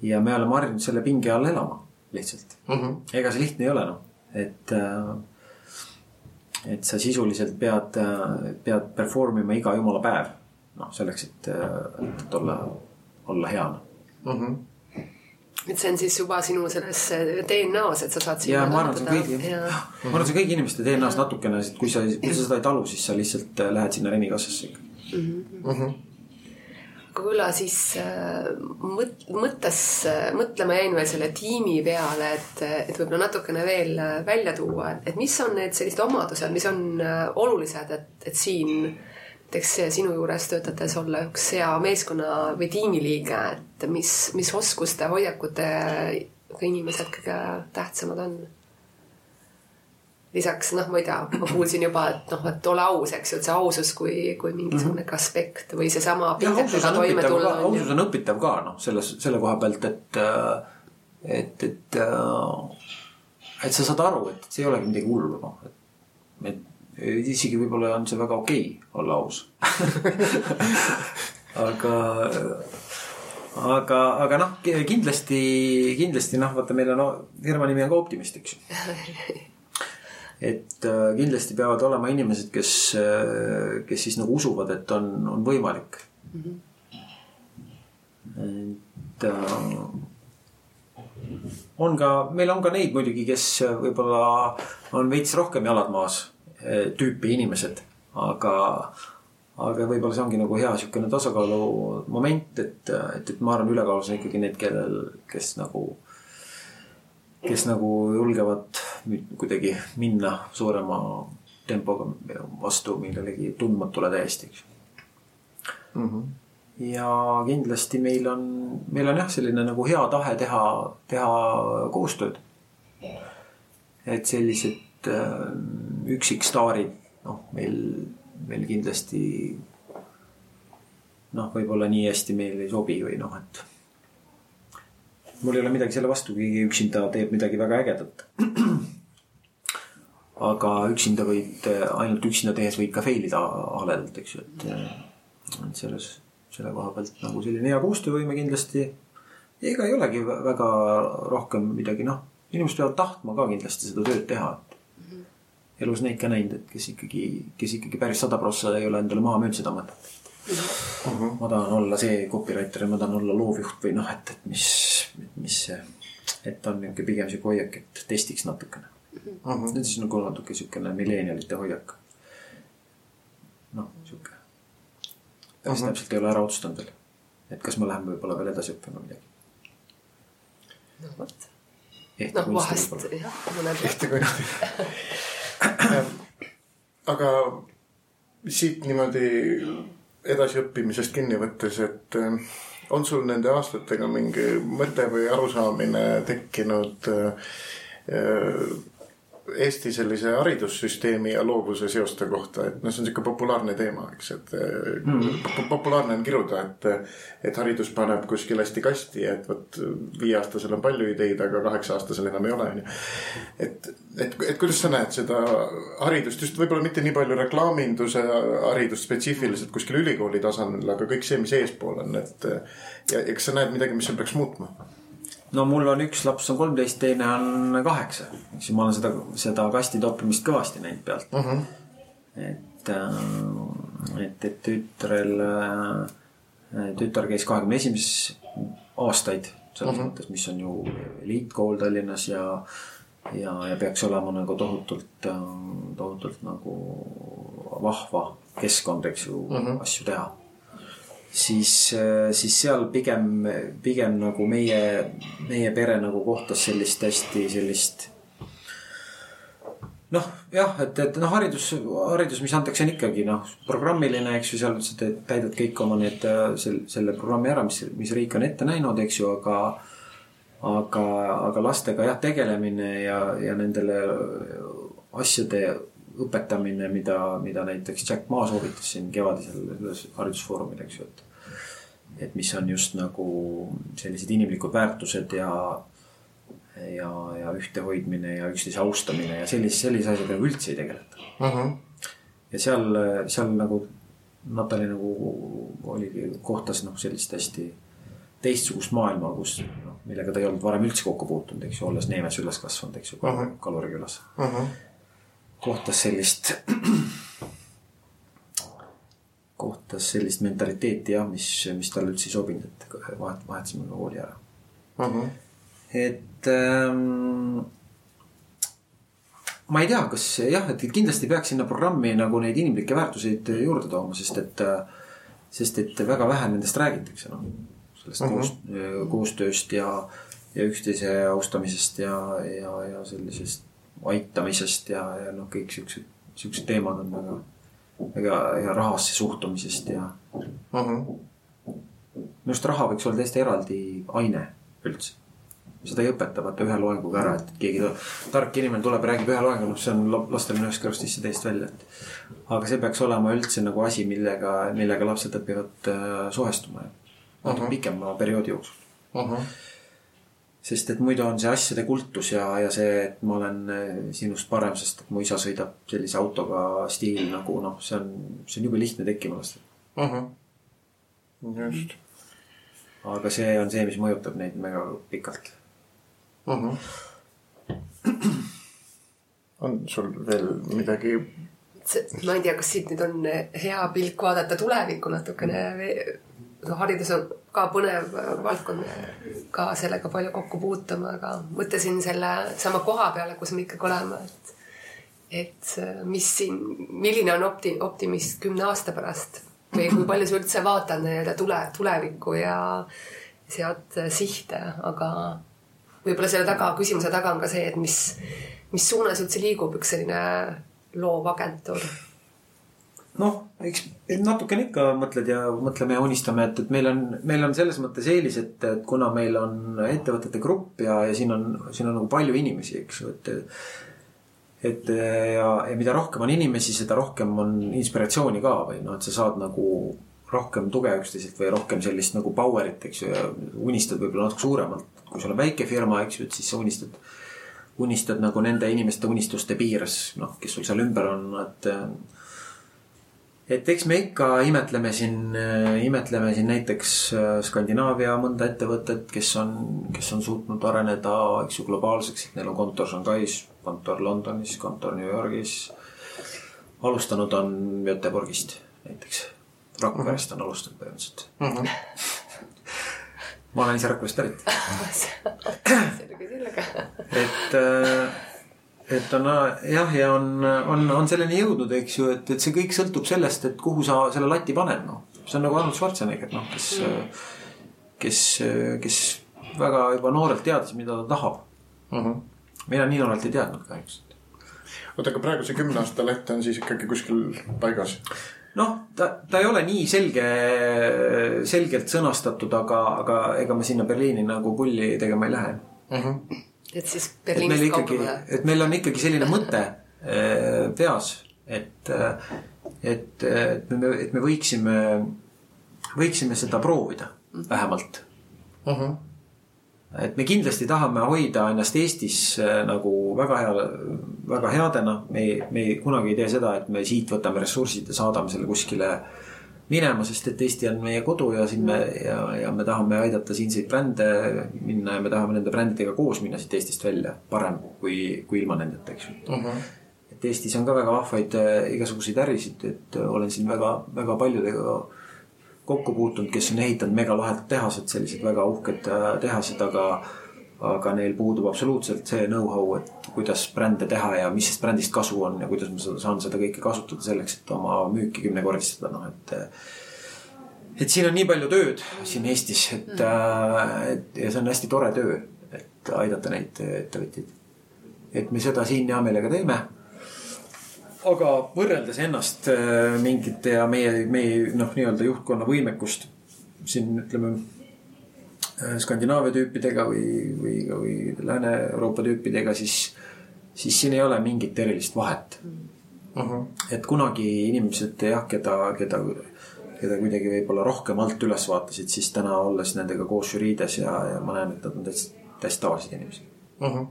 ja me oleme harjunud selle pinge all elama lihtsalt mm. -hmm. ega see lihtne ei ole noh, et äh,. et sa sisuliselt pead, pead perform ima iga jumala päev. noh, selleks, et, et olla, olla hea noh mm -hmm et see on siis juba sinu selles DNA-s, et sa saad. ja ma arvan, see on kõigi, ma arvan, see on kõigi inimeste DNA-s natukene, et kui sa, kui sa seda ei talu, siis sa lihtsalt äh, lähed sinna Remikassasse ikka mm. -hmm. Mm -hmm aga küll siis äh, mõt-, mõttes, äh, mõtlema jäin veel selle tiimi peale, et, et võib-olla natukene veel välja tuua, et mis on need sellised omadused, mis on olulised, et, et siin äh, näiteks sinu juures töötades olla üks hea meeskonna või tiimiliige, et mis, mis oskuste, hoiakute inimesed kõige tähtsamad on? lisaks noh, ma ei tea, ma kuulsin juba, et noh, et ole aus, eks ju, et see ausus kui, kui mingisugune ka aspekt või seesama ausus on õpitav ka, on ju ausus on õpitav ka noh, selles, selle koha pealt, et, et, et, et sa saad aru, et see ei olegi midagi hullu noh, et, et isegi võib-olla on see väga okei okay, olla aus. [laughs] aga, aga, aga noh, kindlasti, kindlasti noh, vaata, meil on firma nimi on ka Optimist, eks ju. [laughs] et äh, kindlasti peavad olema inimesed, kes, kes siis nagu usuvad, et on, on võimalik et äh, on ka, meil on ka neid muidugi, kes võib-olla on veits rohkem jalad maas tüüpi inimesed, aga, aga võib-olla see ongi nagu hea niisugune tasakaalu moment, et, et, et ma arvan, ülekaalus on ikkagi need, kellel, kes nagu, kes nagu julgevad kuidagi minna suurema tempoga vastu millelegi tundmatule täiesti, eks. Ju ja kindlasti meil on, meil on jah, selline nagu hea tahe teha, teha koostööd. et sellised äh, üksikstaarid, noh, meil, meil kindlasti noh, võib-olla nii hästi meil ei sobi või noh, et mul ei ole midagi selle vastu, keegi üksinda teeb midagi väga ägedat. aga üksinda võid, ainult üksinda tehes võid ka fail ida haledalt, eks ju, et, selles selle koha pealt nagu selline hea koostöövõime kindlasti. ega ei olegi vä- väga rohkem midagi, noh, inimesed peavad tahtma ka kindlasti seda tööd teha, elus neid ka näinud, et kes ikkagi, kes ikkagi päris sada prossa ei ole endale maha müünud seda mõtet. ma tahan olla see copywriter ja ma tahan olla loovjuht või noh, et, et mis, mis see, et on niisugune pigem sihuke hoiak, et testiks natukene. see on siis nagu natuke niisugune milleenialite hoiak. noh, sihuke. päris täpselt ei ole ära otsustanud veel. et kas me läheme võib-olla veel edasi õppima midagi. no vot, noh vahest jah, mõned ehte kunsti. [laughs] aga siit niimoodi edasiõppimisest kinni võttes, et äh, on sul nende aastatega mingi mõte või arusaamine tekkinud äh, äh, Eesti sellise haridussüsteemi ja loovuse seoste kohta, et noh, see on sihuke populaarne teema, eks, et mm. populaarne on kiruda, et, et haridus paneb kuskil hästi kasti, et vot viieaastasel on palju ideid, aga kaheksa-aastasel enam ei ole, onju. et, et, et kuidas sa näed seda haridust just võib-olla mitte nii palju reklaaminduse haridust spetsiifiliselt kuskil ülikooli tasandil, aga kõik see, mis eespool on, et ja, ja kas sa näed midagi, mis seal peaks muutma? No mul on üks laps on kolmteist, teine on kaheksa, eks ju, ma olen seda, seda kasti toppimist kõvasti näinud pealt mm. -hmm. et, et, et tütrel, tütar käis kahekümne esimeses aastaid selles mm -hmm. mõttes, mis on ju eliitkool Tallinnas ja, ja, ja peaks olema nagu tohutult, tohutult nagu vahva keskkond, eks ju mm, -hmm. asju teha siis, siis seal pigem, pigem nagu meie, meie pere nagu kohtas sellist hästi sellist noh, jah, et, et noh, haridus, haridus, mis antakse, on ikkagi noh, programmiline, eks ju, seal sa teed, täidad kõik oma need selle, selle programmi ära, mis, mis riik on ette näinud, eks ju, aga aga, aga lastega jah, tegelemine ja, ja nendele asjade õpetamine, mida, mida näiteks Jack Ma soovitas siin kevadisel haridusfoorumil, eks ju, et et mis on just nagu sellised inimlikud väärtused ja ja, ja ühtehoidmine ja üksteise austamine ja sellise, sellise asjadega üldse ei tegeleta Mm -hmm. ja seal, seal nagu Natali nagu oligi, kohtas noh, sellist hästi teistsugust maailma, kus noh, millega ta ei olnud varem üldse kokku puutunud, eks ju, olles Neemes üles kasvanud, eks ju uh Ahah. -huh., Kaluri külas. Mm -hmm. Kohtas sellist, [clears throat] kohtas sellist mentaliteeti jah, mis, mis talle üldse ei sobinud, et vahet, vahetasime ka kooli ära. Mm -hmm. et ähm, ma ei tea, kas jah, et kindlasti peaks sinna programmi nagu neid inimlikke väärtuseid juurde tooma, sest et, sest et väga vähe nendest räägitakse, noh. sellest Mhm. mm -hmm. koos, koostööst ja, ja üksteise austamisest ja, ja, ja sellisest aitamisest ja, ja noh, kõik siuksed, siuksed teemad on väga, väga ja rahasse suhtumisest ja Mm -hmm. minu arust raha võiks olla täiesti eraldi aine üldse. seda ei õpeta vaata ühe loenguga ära, et keegi tark inimene tuleb ja räägib ühe loengu, noh, see on lastel ühest kõrvast sisse teist välja, et. aga see peaks olema üldse nagu asi, millega, millega lapsed õpivad äh, suhestuma natuke uh -huh. pikema perioodi jooksul uh. -huh. Sest et muidu on see asjade kultus ja, ja see, et ma olen äh, sinust parem, sest et mu isa sõidab sellise autoga stiil nagu noh, see on, see on jube lihtne tekkima lasta uh. -huh. just. aga see on see, mis mõjutab neid väga pikalt uh. -huh. on sul veel midagi? ma ei tea, kas siit nüüd on hea pilk vaadata tulevikku natukene. haridus on ka põnev valdkond, ka sellega palju kokku puutuma, aga mõtlesin selle sama koha peale, kus me ikkagi oleme, et et mis siin, milline on opti-, optimist kümne aasta pärast või kui palju sa üldse vaatad nii-öelda tule, tulevikku ja sead sihte, aga võib-olla selle taga, küsimuse taga on ka see, et mis, mis suunas üldse liigub üks selline loovagentuur? Noh, eks natukene ikka mõtled ja mõtleme ja unistame, et, et meil on, meil on selles mõttes eelis, et, et kuna meil on ettevõtete grupp ja, ja siin on, siin on nagu palju inimesi, eks ju, et. et ja, ja mida rohkem on inimesi, seda rohkem on inspiratsiooni ka või noh, et sa saad nagu rohkem tuge üksteiselt või rohkem sellist nagu power'it, eks ju, ja unistad võib-olla natuke suuremalt kui sul on väike firma, eks ju, et siis sa unistad, unistad nagu nende inimeste unistuste piires, noh, kes sul seal ümber on, et. Et eks me ikka imetleme siin, imetleme siin näiteks äh, Skandinaavia mõnda ettevõtet, kes on, kes on suutnud areneda, eks ju, globaalseks, et neil on kontor Shanghais, kontor Londonis, kontor New Yorgis. alustanud on Göteborgist näiteks, Rakverest on alustanud põhimõtteliselt mm. -hmm [laughs] ma olen ise Rakverest pärit [laughs] sellega, sellega. et, äh, et on jah, ja on, on, on selleni jõudnud, eks ju, et, et see kõik sõltub sellest, et kuhu sa selle lati paned, noh. see on nagu Arnold Schwarzenegger, noh, kes kes, kes väga juba noorelt teadis, mida ta tahab mm. -hmm. mina nii noorelt ei teadnud kahjuks. oota, aga praegu see kümne aasta leht on siis ikkagi kuskil paigas? noh, ta, ta ei ole nii selge, selgelt sõnastatud, aga, aga ega me sinna Berliini nagu pulli tegema ei lähe mm. -hmm. Et siis Berliinist kaugemale. et meil on ikkagi selline mõte äh, peas, et, äh, et, et me, et me võiksime, võiksime seda proovida -hmm. vähemalt mm. -hmm et me kindlasti tahame hoida ennast Eestis äh, nagu väga hea, väga headena. me ei, me kunagi ei tee seda, et me siit võtame ressursid ja saadame selle kuskile minema, sest et Eesti on meie kodu ja siin me ja, ja me tahame aidata siinseid brände minna ja me tahame nende brändidega koos minna siit Eestist välja. parem kui, kui ilma nendeta, eks ju uh. Mhm. -huh. et Eestis on ka väga vahvaid äh, igasuguseid ärisid, et äh, olen siin väga, väga paljudega kokku puutunud, kes on ehitanud megalahedad tehased, sellised väga uhked äh, tehased, aga aga neil puudub absoluutselt see know-how, et kuidas brände teha ja mis sellest brändist kasu on ja kuidas ma saan seda kõike kasutada selleks, et oma müüki kümnekordistada, noh et. et siin on nii palju tööd siin Eestis, et, äh, et ja see on hästi tore töö, et aidata neid ettevõtjaid. et me seda siin hea meelega teeme aga võrreldes ennast äh, mingite ja meie, meie noh, nii-öelda juhtkonna võimekust siin ütleme Skandinaavia tüüpidega või, või, või Lääne-Euroopa tüüpidega, siis, siis siin ei ole mingit erilist vahet uh. -huh. et kunagi inimesed jah, keda, keda, keda kuidagi võib-olla rohkem alt üles vaatasid, siis täna olles nendega koos žüriides ja, ja ma näen, et nad on täitsa, täiesti tavalised inimesed uh. -huh.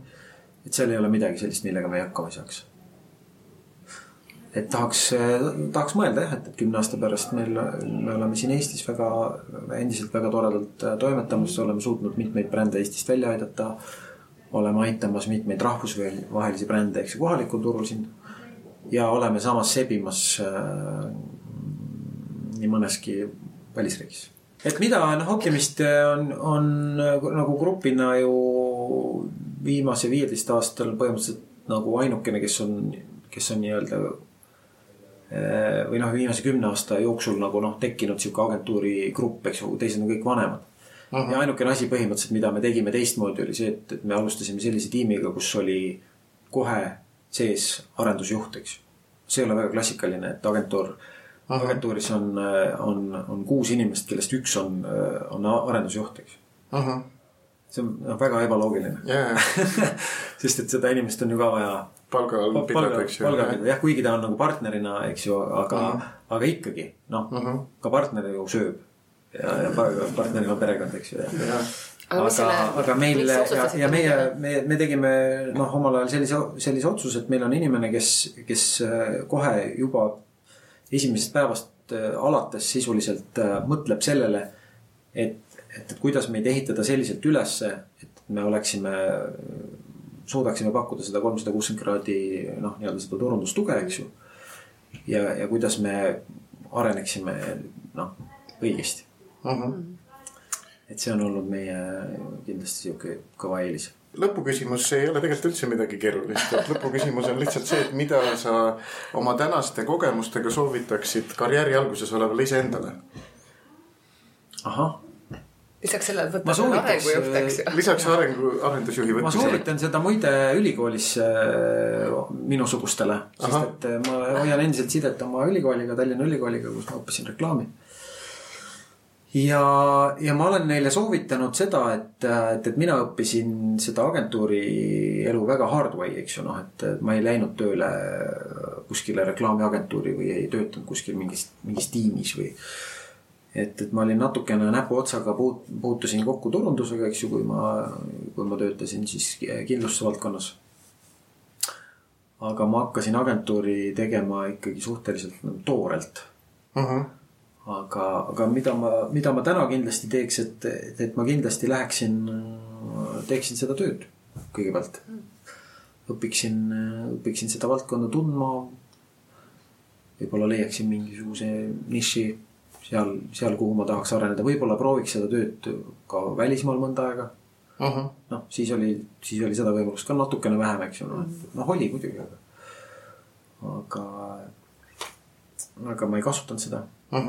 et seal ei ole midagi sellist, millega me hakkama ei saaks et tahaks, tahaks mõelda jah, et, kümne aasta pärast meil, me oleme siin Eestis väga, endiselt väga toredalt toimetamas, oleme suutnud mitmeid brände Eestist välja aidata. oleme aitamas mitmeid rahvusvahelisi brände, eks ju, kohalikul turul siin. ja oleme samas sebimas äh, nii mõneski välisriigis. et mida noh, Optimist on, on nagu grupina ju viimase viieteist aastal põhimõtteliselt nagu ainukene, kes on, kes on nii-öelda või noh, viimase kümne aasta jooksul nagu noh, tekkinud sihuke agentuuri grupp, eks ju, teised on kõik vanemad. ja ainukene asi põhimõtteliselt, mida me tegime teistmoodi, oli see, et, et me alustasime sellise tiimiga, kus oli kohe sees arendusjuht, eks ju. see ei ole väga klassikaline, et agentuur, agentuuris on, on, on kuus inimest, kellest üks on, on arendusjuht, eks ju. see on noh, väga ebaloogiline ja [laughs] sest et seda inimest on ju ka vaja palga all pidada, eks ju. palga peal, jah, kuigi ta on nagu partnerina, eks ju, aga mm, -hmm. aga ikkagi noh mm. -hmm., ka partner ju sööb. ja, ja pa- partneril on perekond, eks ju, ja. Aga aga selle-, aga meil ja, ja meie me, me tegime noh, omal ajal sellise, sellise otsuse, et meil on inimene, kes, kes äh, kohe juba esimesest päevast äh, alates sisuliselt äh, mõtleb sellele, et, et, et kuidas meid ehitada selliselt ülesse, et me oleksime, suudaksime pakkuda seda kolmsada kuuskümmend kraadi noh, nii-öelda seda turundustuge, eks ju. ja, ja kuidas me areneksime noh, õigesti. et see on olnud meie kindlasti sihuke kõva eelis lõpuküsimus ei ole tegelikult üldse midagi keerulist, et lõpuküsimus on lihtsalt see, et mida sa oma tänaste kogemustega soovitaksid karjääri alguses olevale iseendale. ahah, lisaks sellele, et Ma võtta soovitaks, arengujuht, eks ju. lisaks arengu, arendusjuhi ma võtmisele. soovitan seda muide ülikoolis äh, minusugustele, sest et äh, ma hoian endiselt sidet oma ülikooliga, Tallinna Ülikooliga, kus ma õppisin reklaami. ja, ja ma olen neile soovitanud seda, et, et, et mina õppisin seda agentuuri elu väga hard way, eks ju, noh, et et ma ei läinud tööle kuskile reklaamiagentuuri või ei töötanud kuskil mingis, mingis tiimis või et, et ma olin natukene näpuotsaga puut-, puutusin kokku turundusega, eks ju, kui ma, kui ma töötasin siis kindlustusvaldkonnas. aga ma hakkasin agentuuri tegema ikkagi suhteliselt nagu toorelt. aga, aga mida ma, mida ma täna kindlasti teeks, et, et, et ma kindlasti läheksin, teeksin seda tööd kõigepealt. õpiksin, õpiksin seda valdkonda tundma. võib-olla leiaksin mingisuguse niši seal, seal, kuhu ma tahaks areneda, võib-olla prooviks seda tööd ka välismaal mõnda aega. noh, siis oli, siis oli seda võimalust ka natukene vähem, eks ju, noh, et noh, oli muidugi, aga. aga, aga ma ei kasutanud seda. [laughs]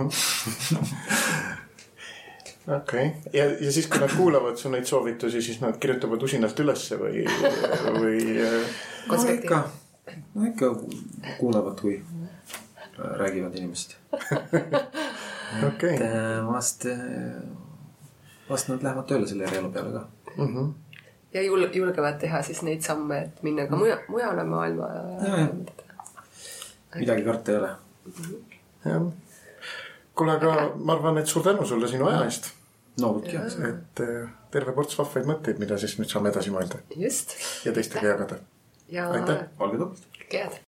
okei, ja, ja siis, kui nad kuulavad su neid soovitusi, siis nad kirjutavad usinalt ülesse või, või [laughs] no ikka, no ikka kuulevad, kui räägivad inimesed. [laughs] okei et äh, vast, vast nad lähevad tööle selle eriala peale ka. ja jul-, julgevad teha siis neid samme, et minna ka muja-, mujale maailma Ja, ja. midagi karta ei ole. jah. kuule, aga ma arvan, et suur tänu sulle sinu aja eest. no vot jah. et äh, terve ports vahvaid mõtteid, mida siis nüüd saame edasi mõelda just. ja teistega jagada. ja Aitäh. olge tublid. head.